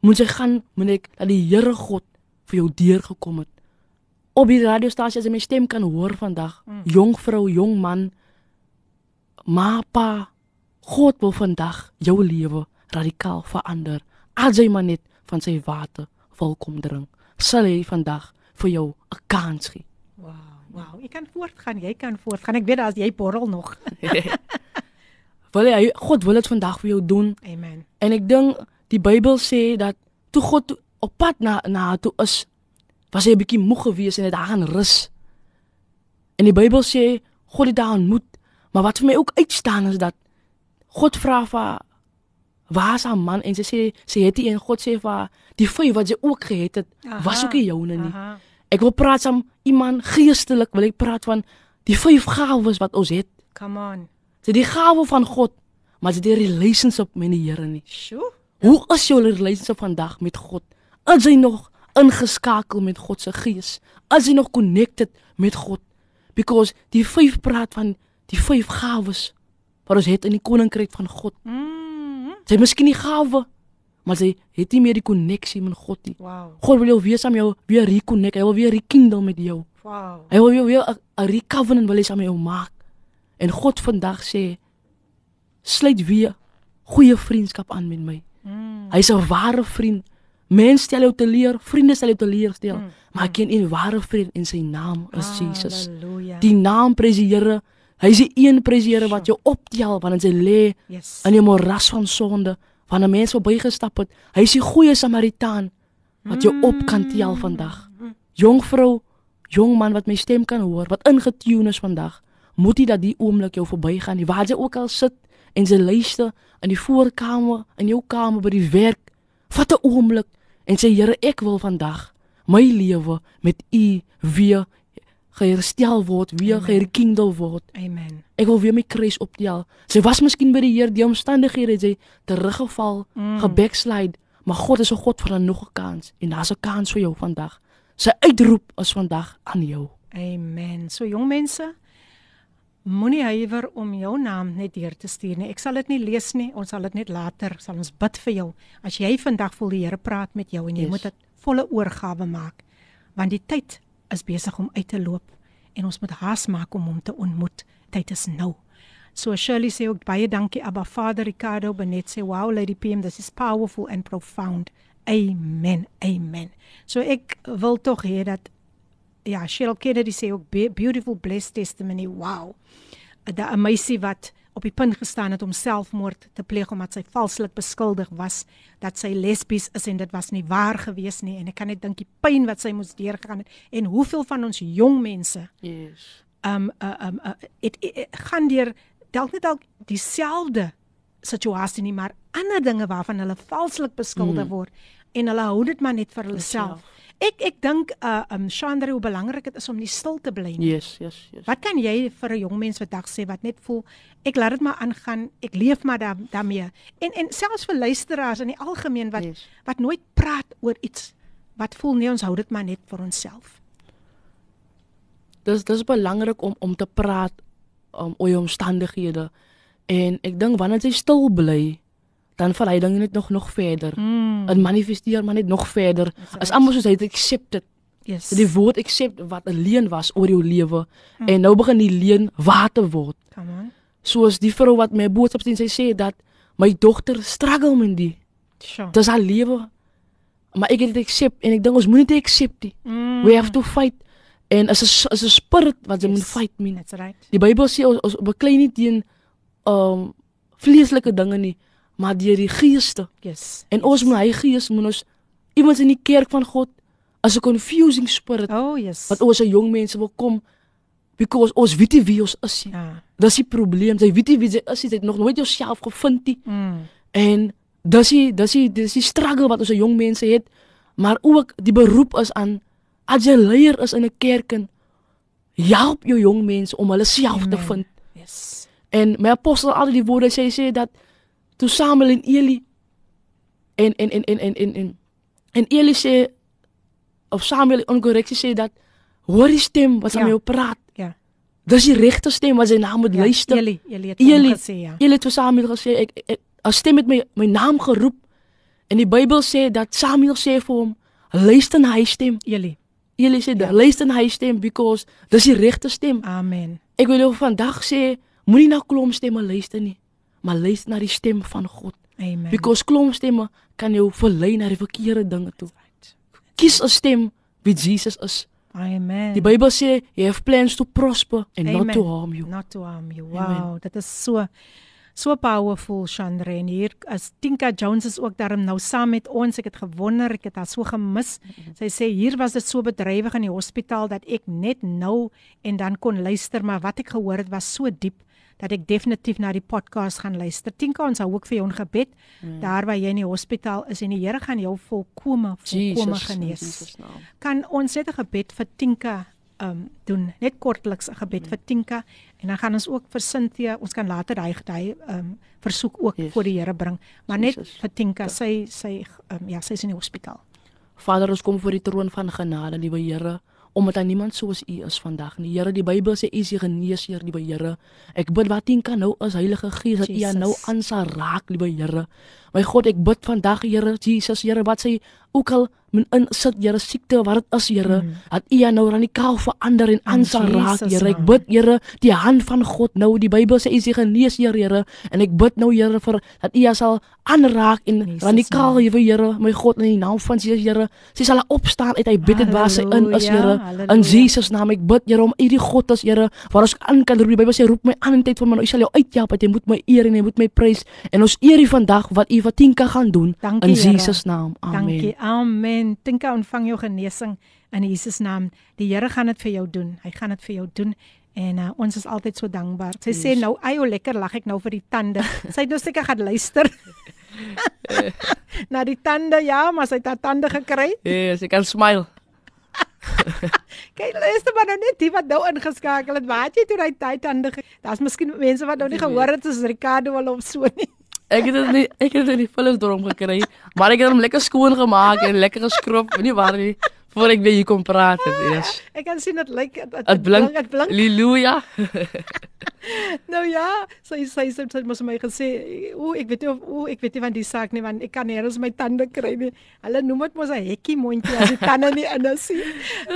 moet jy gaan moet ek dat die Here God vir jou deur gekom het. Op die radiostasie as jy my stem kan hoor vandag, mm. jong vrou, jong man, ma pa, God wil vandag jou lewe radikaal verander. As jy maar net van sy water wil kom drink, sal hy vandag vir jou 'n kans gee. Wow, wow, jy kan voortgaan, jy kan voortgaan. Ek weet as jy borrel nog. wil hy God wil dit vandag vir jou doen. Amen. En ek dink die Bybel sê dat toe God op pad na na toe is, was hy 'n bietjie moeg geweest en het daar gaan rus. En die Bybel sê God het daar ontmoet, maar wat vir my ook uitstaan is dat God vra vir waar is haar man en sy sê sy het die een God sê vir die vyf wat sy ook gehet het, aha, was ook nie joune nie. Aha. Ek wil praat saam iemand geestelik, wil ek praat van die vyf gawes wat ons het. Come on. Dis die gawe van God, maar dit die relationship met die Here nie. Sjoe. Hoe is jou relationship vandag met God? Is jy nog ingeskakel met God se gees? Is jy nog connected met God? Because die vyf praat van die vyf gawes wat ons het in die koninkryk van God. Mm Jy miskien die gawe, maar jy het nie meer die koneksie met God nie. Wow. God wil jou weer saam jou weer reconnect. Hy wil weer rekindle met jou. Wow. Hy wil jou weer 'n recovenant wil hy saam jou maak. En God vandag sê sluit weer goeie vriendskap aan met my. Mm. Hy's 'n ware vriend. Mense stel jou te leer, vriende stel jou te leer stel, Mm. maar ek ken 'n ware vriend en sy naam is Jesus. Halleluja. Die naam prys die Here. Hy's die een prys Here wat jou optel wanneer jy lê Yes. in die moras van sonde, wanneer mense verbygestap het. Hy's die goeie Samaritaan wat jou op kan tel vandag. Jong vrou, jong man wat my stem kan hoor, wat ingetune is vandag, moet jy dat die oomblik jou verbygaan, nie waar jy ook al sit en jy luister in die voorkamer, in jou kamer by die werk, vat 'n oomblik en sê Here, ek wil vandag my lewe met U weer geherstel word, weer gerekindel word. Amen. Ek wil weer my kruis optel. Sy was miskien by die Here, die omstandighede het sy teruggeval, mm. gebackslide, maar God is 'n God van nog 'n kans en daar's 'n kans vir jou vandag. Sy uitroep is vandag aan jou. Amen. So jong mense, moenie huiwer om jou naam net deur te stuur nie. Ek sal dit nie lees nie. Ons sal dit net later sal ons bid vir jou. As jy vandag voel die Here praat met jou en jy Yes. moet dit volle oorgawe maak, want die tyd is besig om uit te loop en ons moet haas maak om hom te ontmoet. Tyd is nou. So Shirley sê ook baie dankie Abba Vader Ricardo Benet sê wow Lady PM this is powerful and profound. Amen. Amen. So ek wil tog hê dat ja, Cheryl Kennedy sê ook "Be- beautiful blessed testimony. Wow. 'n meisie wat op die punt gestaan het om selfmoord te pleeg omdat sy valslik beskuldig was dat sy lesbies is en dit was nie waar gewees nie en ek kan net dink die pyn wat sy moes deurgegaan het en hoeveel van ons jong mense Yes. um uh, um uh, het, het, het gaan deur dalk net dalk dieselfde situasie nie maar ander dinge waarvan hulle valslik beskuldig Mm. word en hulle hou dit maar net vir hulle self. Ek ek dink uh um Chandra hoe belangrik dit is om nie stil te bly nie. Yes, yes, yes. Wat kan jy vir 'n jong mens vandag sê wat net voel ek laat dit maar aangaan, ek leef maar daar daarmee. En en selfs vir luisteraars in die algemeen wat Yes. wat nooit praat oor iets wat voel nee ons hou dit maar net vir onsself. dis dis belangrik om om te praat um, oor jou omstandighede. En ek dink wanneer jy stil bly, dan val hy dinge net nog nog verder. Mm. En manifesteer maar net nog verder. That's As almal soos hy het accepted Yes. Die woord accept wat 'n leuen was oor jou lewe mm. en nou begin die leuen waar te word. Come on. Soos die vrou wat my boodskap sien, sy sê dat my dogter struggle met die. Sure. Dis haar lewe. Maar ek het dit accept en ek dink ons moenie dit accept nie. Mm. We have to fight. En as 'n as 'n spirit wat jy yes. moet fight mee. That's right. Die Bybel sê ons, ons beklei nie teen um vleeslike dinge nie, maar deur die geeste. Yes. En ons moet hy gees moet ons iemand in die kerk van God as 'n confusing spirit Oh, yes. wat ons as jong mense wil kom because ons weet nie wie ons is nie. Ja. Dis die probleem. Jy weet nie wie jy is nie. Jy het nog nooit jouself gevind nie. Mm. En dis die dis die dis die struggle wat ons as jong mense het, maar ook die beroep is aan as jy leier is in 'n kerk en help jou jong mense om hulle self te Amen. vind. Yes. En my apostel altyd die woorde sê sê dat toe Samuel en Eli en en en en en en en, en Eli sê of Samuel in korreksie sê dat hoor die stem wat aan Ja. jou praat. Ja. Dis die regte stem wat jy na moet Ja, luister. Eli, Eli het Eli, gesê, ja. Eli het vir Samuel gesê ek, ek 'n stem het my my naam geroep. En die Bybel sê dat Samuel sê vir hom luister na hy stem. Eli. Eli sê Ja. luister na hy stem because dis die regte stem. Amen. Ek wil jou vandag sê moenie na klomp stemme luister nie, maar luister na die stem van God. Amen. Because klomp stemme kan jou verlei na die verkeerde dinge toe. Kies 'n stem wie Jesus is. Amen. Die Bybel sê you have plans to prosper and Amen. not to harm you. Not to harm you. Amen. Wow, dit is so so powerful Chandra en hier as Tinka Jones is ook daarom nou saam met ons. Ek het gewonder, ek het haar so gemis. Sy sê hier was dit so bedrywig in die hospitaal dat ek net nou en dan kon luister, maar wat ek gehoor het was so diep dat ek definitief na die podcast gaan luister. Tinka, ons hou ook vir jou in gebed Mm. daar waar jy in die hospitaal is en die Here gaan jou volkome volkome Jesus, genees. Jesus naam. Kan ons net 'n gebed vir Tinka um doen net kortliks 'n gebed vir Tinka en dan gaan ons ook vir Cynthia ons kan later daai daai um versoek ook yes. Voor die Here bring maar net Jesus. vir Tinka sy sy um, ja sy is in die hospitaal Vader, ons kom voor die troon van genade, liewe Here, omdat daar niemand soos U is vandag nie. Here, die Bybel sê U is die geneesheer, liewe Here. Ek bid wat U kan nou is Heilige Gees dat U nou aan sal raak, liewe Here. My God, ek bid vandag, Here, Jesus, Here, wat sy ook al min insit, Here, siekte wat dit is, Here, Mm. dat U aan nou radikaal verander en aan In sal raak, Here. Ek bid, Here, die hand van God nou, die Bybel sê U is die geneesheer, Here, en ek bid nou, Here, vir dat U sal aanraak en Jesus' radikaal. Liewe Here, my God, in die naam van Jesus, Here, sy sal opstaan uit hy bid dit waar sy in is, Here. In Jesus naam, ek bid, Here, om U die God is, Here, waar ons aan kan roep. Die Bybel sê roep my aan in tyd van my, nou, U sal jou uithelp, dat jy moet my eer en jy moet my prys. En ons eer U vandag wat U wat Tinka gaan doen Dankie, in Here. Jesus naam. Amen. Dankie. Amen. Tinka ontvang jou genesing in Jesus naam. Die Here gaan dit vir jou doen. Hy gaan dit vir jou doen. En uh, ons is altyd so dankbaar. Sy sê Yes. nou, "Ai, o lekker lag ek nou vir die tande." Sy het nou seker gaan luister. Na die tande, ja, maar sy het haar tande gekry. Yes, ek kan smile. Kyk, luister maar nou net die wat nou ingeskakel het. Waar het jy toe daai tande? Daar's miskien mense wat nou nie gehoor het soos Ricardo al of so nie. Ek het dit nie ek het dit in die vullisdorm gekry, maar ek het hom lekker skoon gemaak en lekker geskrob, nie waar nie, voor ek weer hier kom praat het. Yes. Ek kan sien dit lyk dit blink. dit blink. Halleluja. Nou ja, sy sy sy sy het mos my gesê, o, ek weet nie of o, ek weet nie van die saak nie want ek kan nêrens my tande kry nie. Hulle noem dit mos 'n hekkie mondjie as die tande nie in is nie.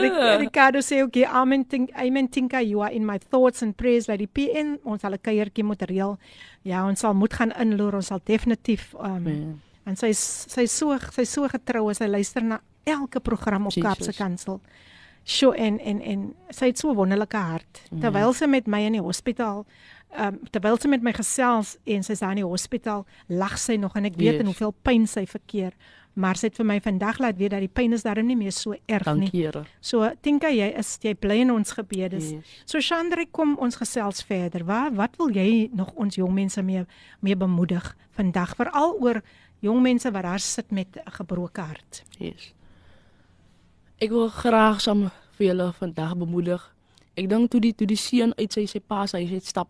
Ric- Ricardo sê okay, amen think amen Tinka, you are in my thoughts and prayers lady PN. Ons sal 'n kuiertjie moet reël. Ja, ons sal moet gaan inloer. Ons sal definitief um Amen. en sy sy so sy so getrou sy luister na elke program op Jesus. Kaapse Kansel. Sjoe en en en sy het so 'n wonderlike hart. Terwyl sy met my in die hospitaal um, terwyl sy met my gesels en sy's daar in die hospitaal, lag sy nog en ek weet Yes. in hoeveel pyn sy verkeer. Maar sy het vir my vandag laat weet dat die pyn is darem nie meer so erg nie. Dankie, Here. So Tinka, jy is jy bly in ons gebede. Yes. So Chandra, kom ons gesels verder. Waar wat wil jy nog ons jong mense mee mee bemoedig vandag veral oor jong mense wat daar sit met 'n gebroke hart? Yes. Ek wil graag saam vir julle vandag bemoedig. Ek dink toe die toe die seun uit sy sy pa se huis uit stap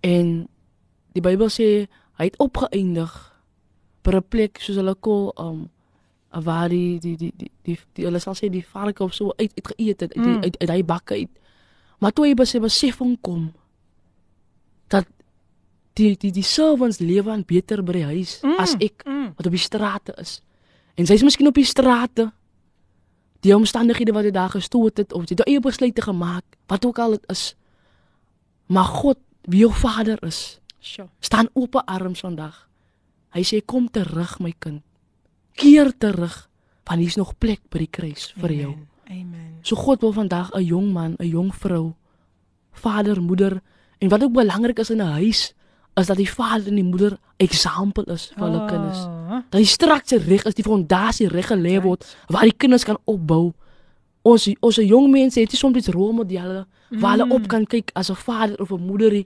en die Bybel sê hy het opgeëindig by 'n plek soos hulle kol um waar die die die die, die, die hulle sal sê die varke of so uit uit geëet het uit Mm. uit, uit hy bakke uit. Maar toe hy by sy besefing kom dat die die die servants lewe aan beter by die huis Mm, as ek mm. wat op die strate is. En sy's miskien op die strate. Die omstandighede wat jy daar gestoot het of jy daai eie besluite gemaak, wat ook al dit is. Maar God, wie jou Vader is, Sjoe. staan oop arms vandag. Hy sê kom terug my kind. Keer terug want hier's nog plek by die kruis vir jou. Amen. Amen. So God wil vandag 'n jong man, 'n jong vrou, vader, moeder en wat ook belangrik is in 'n huis is dat die vader en die moeder eksempel is vir hulle kinders. Oh, Dat die struktuur reg is, die fondasie reg gelê word waar die kinders kan opbou. Ons ons jong mense het nie soms rolmodelle waar hulle op kan kyk as 'n vader of 'n moeder.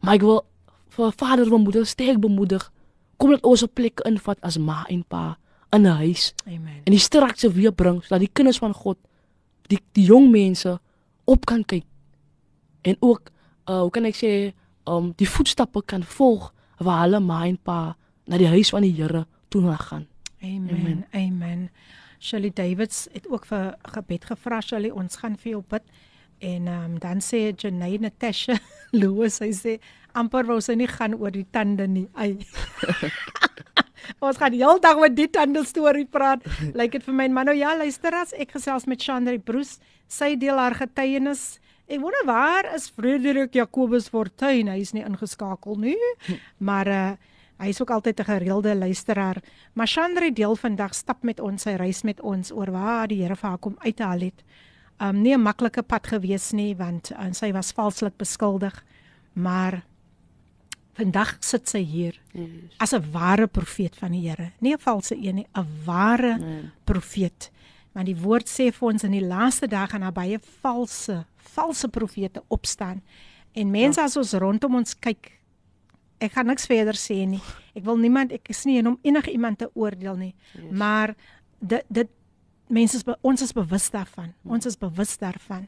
Maar ek wil vir vader of moeder sterk bemoedig. Kom dat ons 'n plek invat as ma en pa in 'n huis Amen. en die struktuur weer bring sodat die kinders van God die die jong mense op kan kyk en ook uh, hoe kan ek sê um die voetstappe kan volg waar hulle ma en pa na die huis van die Here toe na gaan. Amen. Amen. Amen. Shirley Davids het ook vir gebed gevra, Shirley, ons gaan vir jou bid. En um, dan sê Janay Natasha Louis, sy sê amper wou sy nie gaan oor die tande nie. Ai. ons gaan die hele dag met die tande storie praat. Lyk like dit vir my maar nou ja, luister as ek gesels met Chandra Bruce, sy deel haar getuienis. Ek wonder waar is Frederik Jacobus Fortuin? Hy is nie ingeskakel nie. Maar uh hy is ook altyd 'n gereelde luisteraar. Maar Chandra deel vandag stap met ons, sy reis met ons oor waar die Here vir haar kom uithaal het. Um nie 'n maklike pad gewees nie want uh, sy was valslik beskuldig. Maar vandag sit sy hier Yes. as 'n ware profeet van die Here. Nie 'n valse een nie, 'n ware Nee. profeet. Want die woord sê vir ons in die laaste dae gaan daar baie valse, valse profete opstaan. En mense ja. as ons rondom ons kyk, ek gaan niks verder sê nie. Ek wil niemand ek is nie een om enige iemand te oordeel nie. Yes. Maar dit dit mense is ons is bewus daarvan. Ons is bewus daarvan.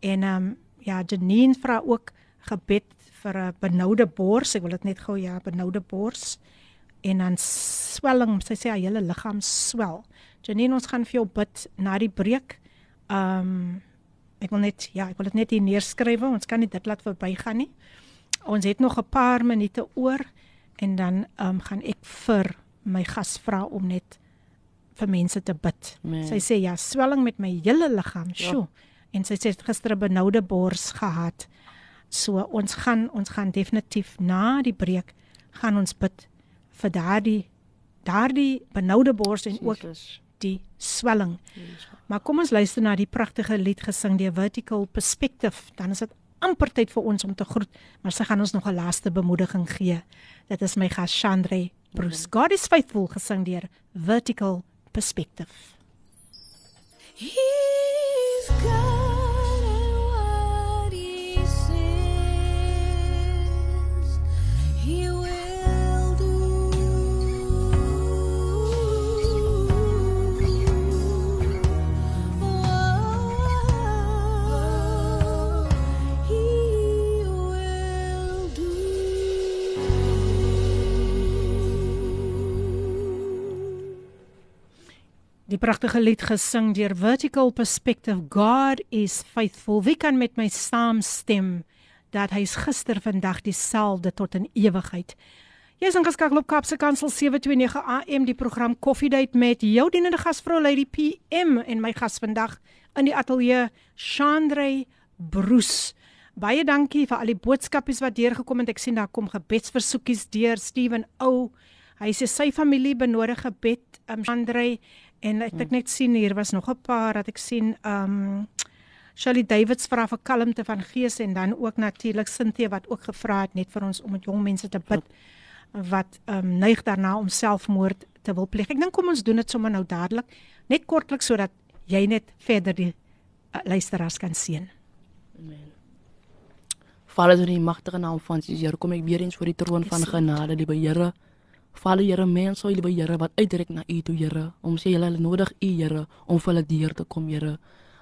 En ehm um, ja, Janine vra ook gebed vir 'n benoude bors. Ek wil dit net gou ja, benoude bors en dan swelling. Sy sê haar hele liggaam swel. Janine, ons gaan vir jou bid na die breek. Ehm um, ek wil net ja, ek wil dit net hier neerskryf. Ons kan nie dit laat verbygaan nie. Ons het nog 'n paar minute oor en dan ehm um, gaan ek vir my gas vra om net vir mense te bid. Nee. Sy sê ja, swelling met my hele liggaam. Ja. Sjoe. En sy sê gister 'n benoude bors gehad. So ons gaan ons gaan definitief na die breek gaan ons bid vir daardie daardie benoude bors en ook die swelling. Maar kom ons luister na die pragtige lied gesing deur Vertical Perspective. Dan is dit amper tyd vir ons om te groet, maar sy gaan ons nog 'n laaste bemoediging gee. Dit is my gas Chandre Bruce. God is faithful gesing deur Vertical Perspective. He's good Die pragtige lied gesing deur Vertical Perspective. God is faithful. Wie kan met my saamstem dat hy's gister, vandag dieselfde tot in ewigheid. Jy's ingeskakel op Kapse Kansel 729 AM die program Koffiedייט met jou dienende gasvrou Lady PM en my gas vandag in die ateljee Chandre Bruce. Baie dankie vir al die boodskapies wat deurgekom het. Ek sien daar kom gebedsversoekies deur Steven Ou. Hy sê sy familie benodig gebed, um, Chandre en ek het net sien hier was nog 'n paar dat ek sien um Shirley Davids vra vir kalmte van gees en dan ook natuurlik Cynthia wat ook gevra het net vir ons om met jong mense te bid wat um neig daarna om selfmoord te wil pleeg. Ek dink kom ons doen dit sommer nou dadelik, net kortliks sodat jy net verder die uh, luisteraars kan sien. Amen. Vader in die magtige naam van Jesus, Here, kom ek weer eens voor die troon van genade, liewe Here. Vader, Here, mense, o liewe Here, wat uitreik na U toe, Here, om sê hulle nodig U, Here, om vir hulle deur te kom, Here.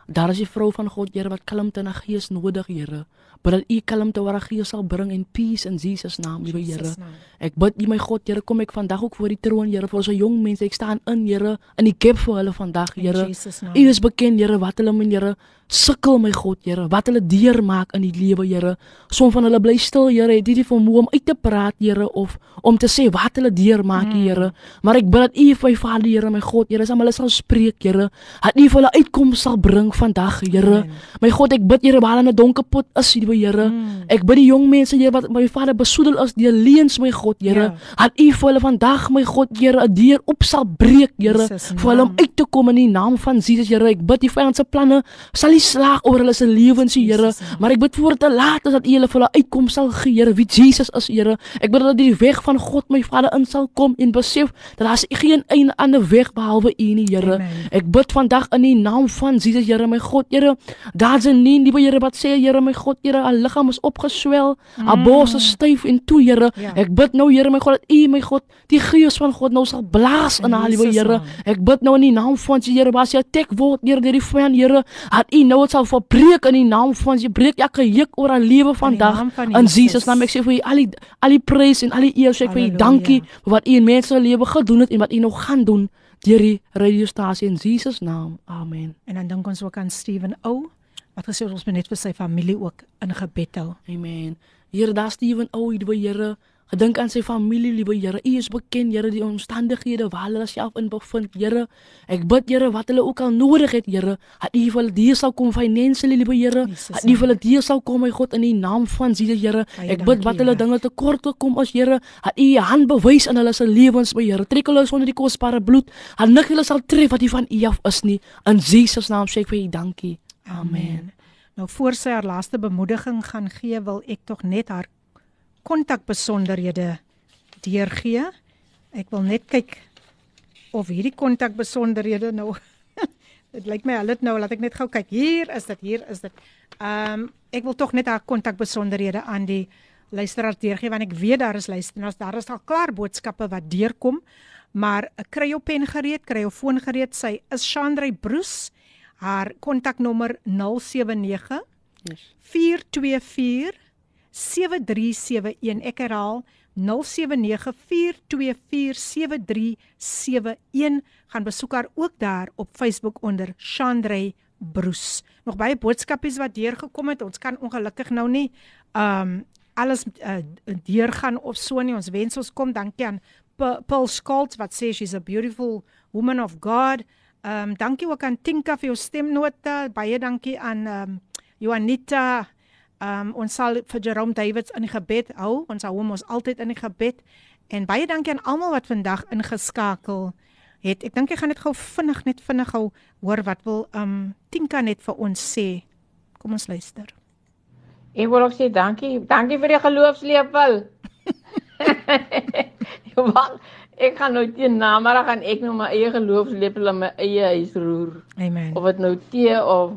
Daar is die vrou van God, Here, wat kalmte in haar gees nodig, Here. Bid dat U kalmte oor haar gees sal bring en peace in Jesus naam, liewe Here. Ek bid U my God, Here, kom ek vandag ook voor die troon, Here, vir ons jong mense. Ek staan in, Here, in die gap vir hulle vandag, In Here. U is bekend, Here, wat hulle min, Here, sukkel my God, Here, wat hulle deurmaak in die lewe, Here. Som van hulle bly stil, Here, het nie die vermoë om uit te praat, Here, of om te sê wat hulle deurmaak, mm. Here. Maar ek bid dat U vir my Vader, Here, my God, Here, sal hulle sal spreek, Here. Dat U vir hulle uitkoms sal bring vandag, Here. My God, ek bid, Here, waar hulle in 'n donker pot is, liewe Here. Mm. Ek bid die jong mense, Here, wat my Vader besoedel is deur leuns, my God, Here. Ja. Dat U vir hulle vandag, my God, Here, 'n deur op sal breek, Here, vir hulle om uit te kom in die naam van Jesus, Here. Ek bid die vyand se planne sal nie slaag oor hulle se lewens, Here, maar ek bid voor te laat is dat U hulle vir hulle uitkom sal gee, Here, wie Jesus is, Here. Ek bid dat die weg van God, my Vader, in sal kom en besef dat daar geen een ander weg behalwe U nie, Here. Ek bid vandag in die naam van Jesus, Here, my God, Here. Daar's 'n nie, liewe Here, wat sê, Here, my God, Here, haar liggaam is opgeswel, haar bors is styf en toe, Here. Ja. Ek bid nou, Here, my God, dat U, my God, die gees van God nou sal blaas in In haar, liewe Here. Ek bid nou in die naam van Jesus, Here, waar sy attack word, Here, deur die vyand, Here, dat U nou dit sal verbreek in die naam van Jesus. Breek elke juk oor haar lewe vandag naam van in Jesus. Naam. Ek sê vir U al die al die prys en al die eer, sê ek vir U dankie vir wat U in mense se lewe gedoen het en wat U nog gaan doen deur die radiostasie in Jesus naam. Amen. En dan dink ons ook aan Steven Ou wat gesê het ons moet net vir sy familie ook in gebed hou. Amen. Here, daar Steven ou, liewe Here, gedink aan sy familie, liewe Here. U is bekend, Here, die omstandighede waar hulle self in bevind, Here. Ek bid, Here, wat hulle ook al nodig het, Here, dat U vir hulle deur sal kom finansiële, liewe Here. Dat U vir hulle deur sal kom, my God, in die naam van Jesus, Here. Ek bid wat hulle dinge tekort te kom as Here, dat U U hand bewys in hulle se lewens, my Here. Trek hulle sonder die kosbare bloed. Dat nik hulle sal tref wat U van U af is nie. In Jesus naam sê ek vir U dankie. Amen. Nou voor sy haar laaste bemoediging gaan gee, wil ek tog net haar kontakbesonderhede deurgee. Ek wil net kyk of hierdie kontakbesonderhede nou Dit lyk my hulle het nou laat ek net gou kyk. Hier is dit, hier is dit. Ehm um, ek wil tog net haar kontakbesonderhede aan die luisteraar deurgee want ek weet daar is luisteraars, daar is al klaar boodskappe wat deurkom. Maar kry jou pen gereed, kry jou foon gereed. Sy is Chandray Broes. Haar kontaknommer 079 Yes. 424 7371. Ek herhaal 0794247371 gaan besoek haar ook daar op Facebook onder Chandray Broes. Nog baie boodskapies wat deurgekom het. Ons kan ongelukkig nou nie um alles uh, deurgaan of so nie. Ons wens ons kom. Dankie aan Pa- Paul Skolts wat sê she's a beautiful woman of God. Um dankie ook aan Tinka vir jou stemnote. Baie dankie aan um Joanita Um ons sal vir Jerome Davids in die gebed hou. Ons hou hom ons altyd in die gebed. En baie dankie aan almal wat vandag ingeskakel het. Ek dink ek gaan net gou vinnig net vinnig gou hoor wat wil um Tinka net vir ons sê. Kom ons luister. Ek wil ook sê dankie. Dankie vir die geloofslepel. Want ek gaan nou teen namiddag gaan ek nou my eie geloofslepel in my eie huis roer. Amen. Of dit nou tee of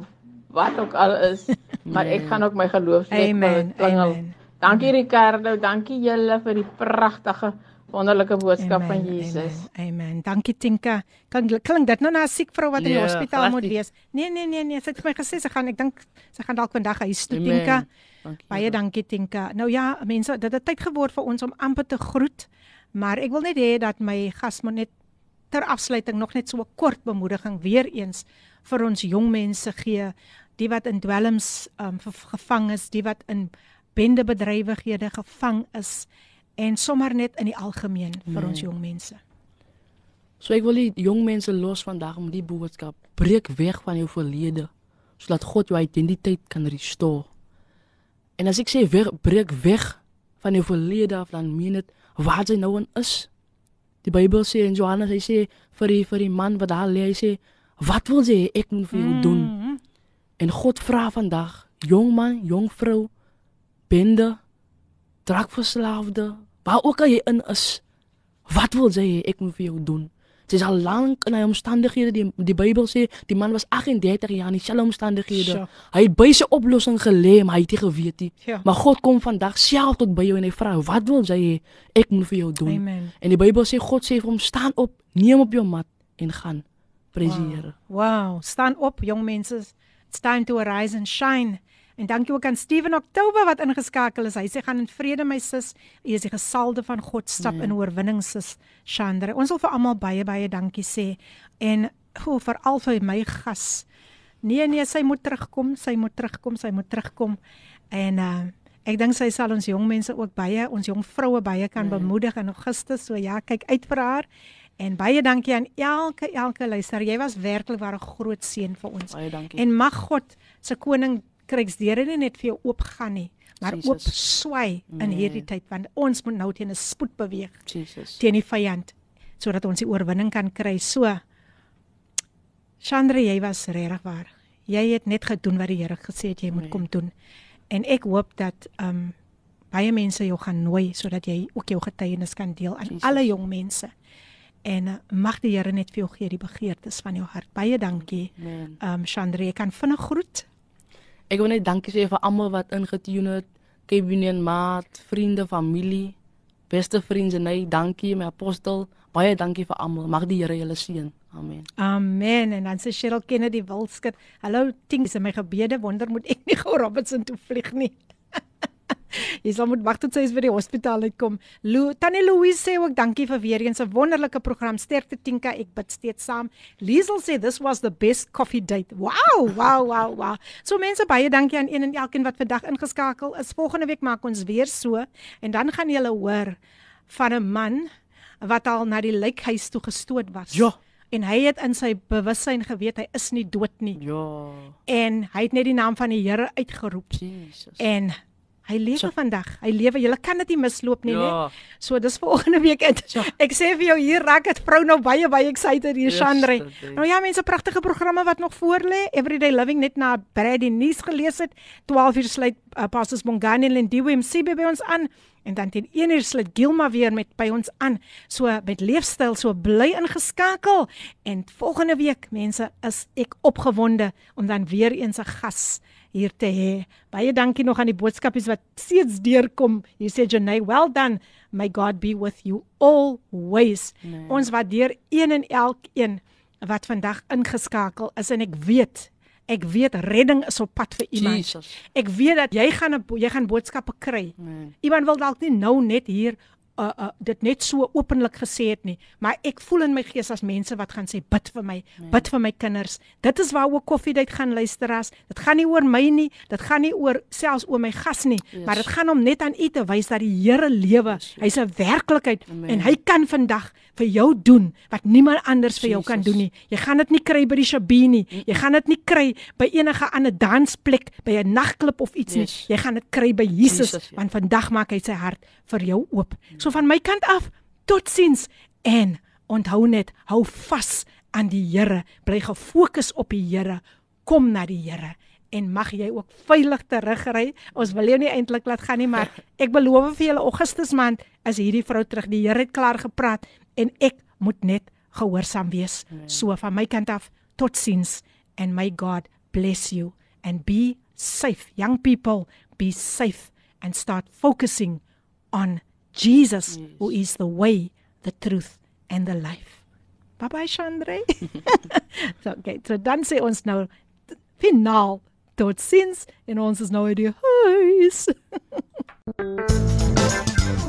wat ook al is, maar ek gaan ook my geloofslepel Amen. klingel. Amen. Dankie Ricardo, dankie julle vir die pragtige wonderlike boodskap van Jesus. Amen. Amen. Dankie Tinka. Kan klink dit nou na 'n siek vrou wat in die Nee, hospitaal glad moet wees? Nee nee nee nee, sy het vir my gesê sy gaan ek dink sy gaan dalk vandag huis toe Amen. Tinka. Dankie. Baie Here. dankie Tinka. Nou ja, mense, dit het tyd geword vir ons om amper te groet, maar ek wil net hê dat my gas moet net ter afsluiting nog net so 'n kort bemoediging weer eens vir ons jong mense gee, die wat in dwelms um, ge- gevang is, die wat in bendebedrywighede gevang is en sommer net in die algemeen vir ons jong mense. So ek wil die jong mense los vandag om die boodskap breek weg van jou verlede sodat God jou identiteit kan restore. En as ek sê weg, breek weg van jou verlede af dan meen dit waar jy nou in is. Die Bybel sê in Johannes hy sê vir die vir die man wat daar lê hy sê wat wil jy ek moet vir jou doen? En God vra vandag jong man, jong vrou, bende, drakverslaafde, waar ook al jy in is, wat wil jy hê ek moet vir jou doen? Dit is al lank in hy omstandighede die die Bybel sê die man was 38 jaar in dieselfde omstandighede. Sjoe. Hy het by sy oplossing gelê, maar hy het nie geweet nie. Ja. Maar God kom vandag self tot by jou en hy vra wat wil jy hê ek moet vir jou doen? Amen. En die Bybel sê God sê vir hom staan op, neem op jou mat en gaan. Prys die Here. Wow, staan op jong mense. It's time to arise and shine. En dankie ook aan Steven Oktober wat ingeskakel is. Hy sê gaan in vrede my sis. U is die gesalde van God stap Nee. in oorwinning sis Chandra. Ons wil vir almal baie baie dankie sê en oh, veral vir my gas. Nee nee, sy moet terugkom, sy moet terugkom, sy moet terugkom. En uh ek dink sy sal ons jong mense ook baie, ons jong vroue baie kan Nee. bemoedig in Augustus. So ja, kyk uit vir haar. En baie dankie aan elke elke luisteraar. Jy was werklik waar 'n groot seën vir ons. Baie dankie. En mag God se koning kryksdeure nie net vir jou oopgaan nie, maar Jesus. oop swai in Nee. hierdie tyd want ons moet nou teen 'n spoed beweeg Jesus. teen die vyand sodat ons die oorwinning kan kry. So Chandra, jy was regtig waar. Jy het net gedoen wat die Here gesê het jy moet Nee. kom doen. En ek hoop dat um baie mense jou gaan nooi sodat jy ook jou getuienis kan deel aan Jesus. alle jong mense. En uh, mag die Here net vir jou gee die begeertes van jou hart. Baie dankie. Amen. Um Chandra, jy kan vinnig groet. Ek wil net dankie sê vir almal wat ingetune het. Kevin maat, vriende, familie, beste vriende, nee, dankie my apostel. Baie dankie vir almal. Mag die Here julle seën. Amen. Amen. En dan sê Cheryl Kennedy Wilskut, "Hallo Tings in my gebede, wonder moet ek nie gou Robertson toe vlieg nie." Jy sal moet wag tot sy is by die hospitaal uitkom. Lou, Tannie Louise sê ook dankie vir weer eens 'n wonderlike program. Sterkte Tinka, ek bid steeds saam. Liesel sê this was the best coffee date. Wow, wow, wow, wow. So mense baie dankie aan een en elkeen wat vandag ingeskakel is. Volgende week maak ons weer so en dan gaan julle hoor van 'n man wat al na die lijkhuis toe gestoot was. Ja. En hy het in sy bewussyn geweet hy is nie dood nie Ja. en hy het net die naam van die Here uitgeroep Jesus. en hy lewe So. vandag. Hy lewe. Jy kan dit nie misloop nie, Ja. né? So dis volgende week uit. So. Ek sê vir jou hier raak dit vrou nou baie baie excited hier. Yesterday. Nou ja, mense pragtige programme wat nog voor lê. Everyday Living net na Brady nuus gelees het. 12 uur sluit uh, Pastors Bongani en Lindiwe MCB by ons aan en dan teen 1 uur sluit Gilma weer met by ons aan. So met leefstyl so bly ingeskakel en volgende week mense is ek opgewonde om dan weer eens 'n gas hier te hê. Baie dankie nog aan die boodskapies wat steeds deurkom. Hier sê Janay, well done. May God be with you always. Nee. Ons waardeer een en elkeen wat vandag ingeskakel is en ek weet ek weet redding is op pad vir iemand. Jesus. Ek weet dat jy gaan 'n jy gaan boodskappe kry. Amen. Iemand wil dalk nie nou net hier uh, uh, dit net so openlik gesê het nie, maar ek voel in my gees as mense wat gaan sê bid vir my, Nee. bid vir my kinders. Dit is waaroor koffiedייט gaan luister as. Dit gaan nie oor my nie, dit gaan nie oor selfs oor my gas nie, Yes. maar dit gaan om net aan u te wys dat die Here lewe. Yes, yes. Hy's 'n werklikheid Amen. en hy kan vandag vir jou doen wat niemand anders vir jou kan Jesus. doen nie. Jy gaan dit nie kry by die Shabie nie. Jy gaan dit nie kry by enige ander dansplek, by 'n nagklub of iets Yes. nie. Jy gaan dit kry by Jesus, Jesus, ja. want vandag maak hy sy hart vir jou oop. So van my kant af, totsiens en onthou net, hou vas aan die Here, bly gefokus op die Here, kom na die Here en mag jy ook veilig terugry. Ons wil jou nie eintlik laat gaan nie, maar ek beloof vir julle Augustus maand is hierdie vrou terug. Die Here het klaar gepraat en ek moet net gehoorsaam wees. So van my kant af, totsiens and may God bless you and be safe. Young people, be safe and start focusing on Jesus yes. who is the way, the truth and the life. Bye bye Chandre. so okay, so dan sê ons nou finaal totsiens en ons is nou uit die huis.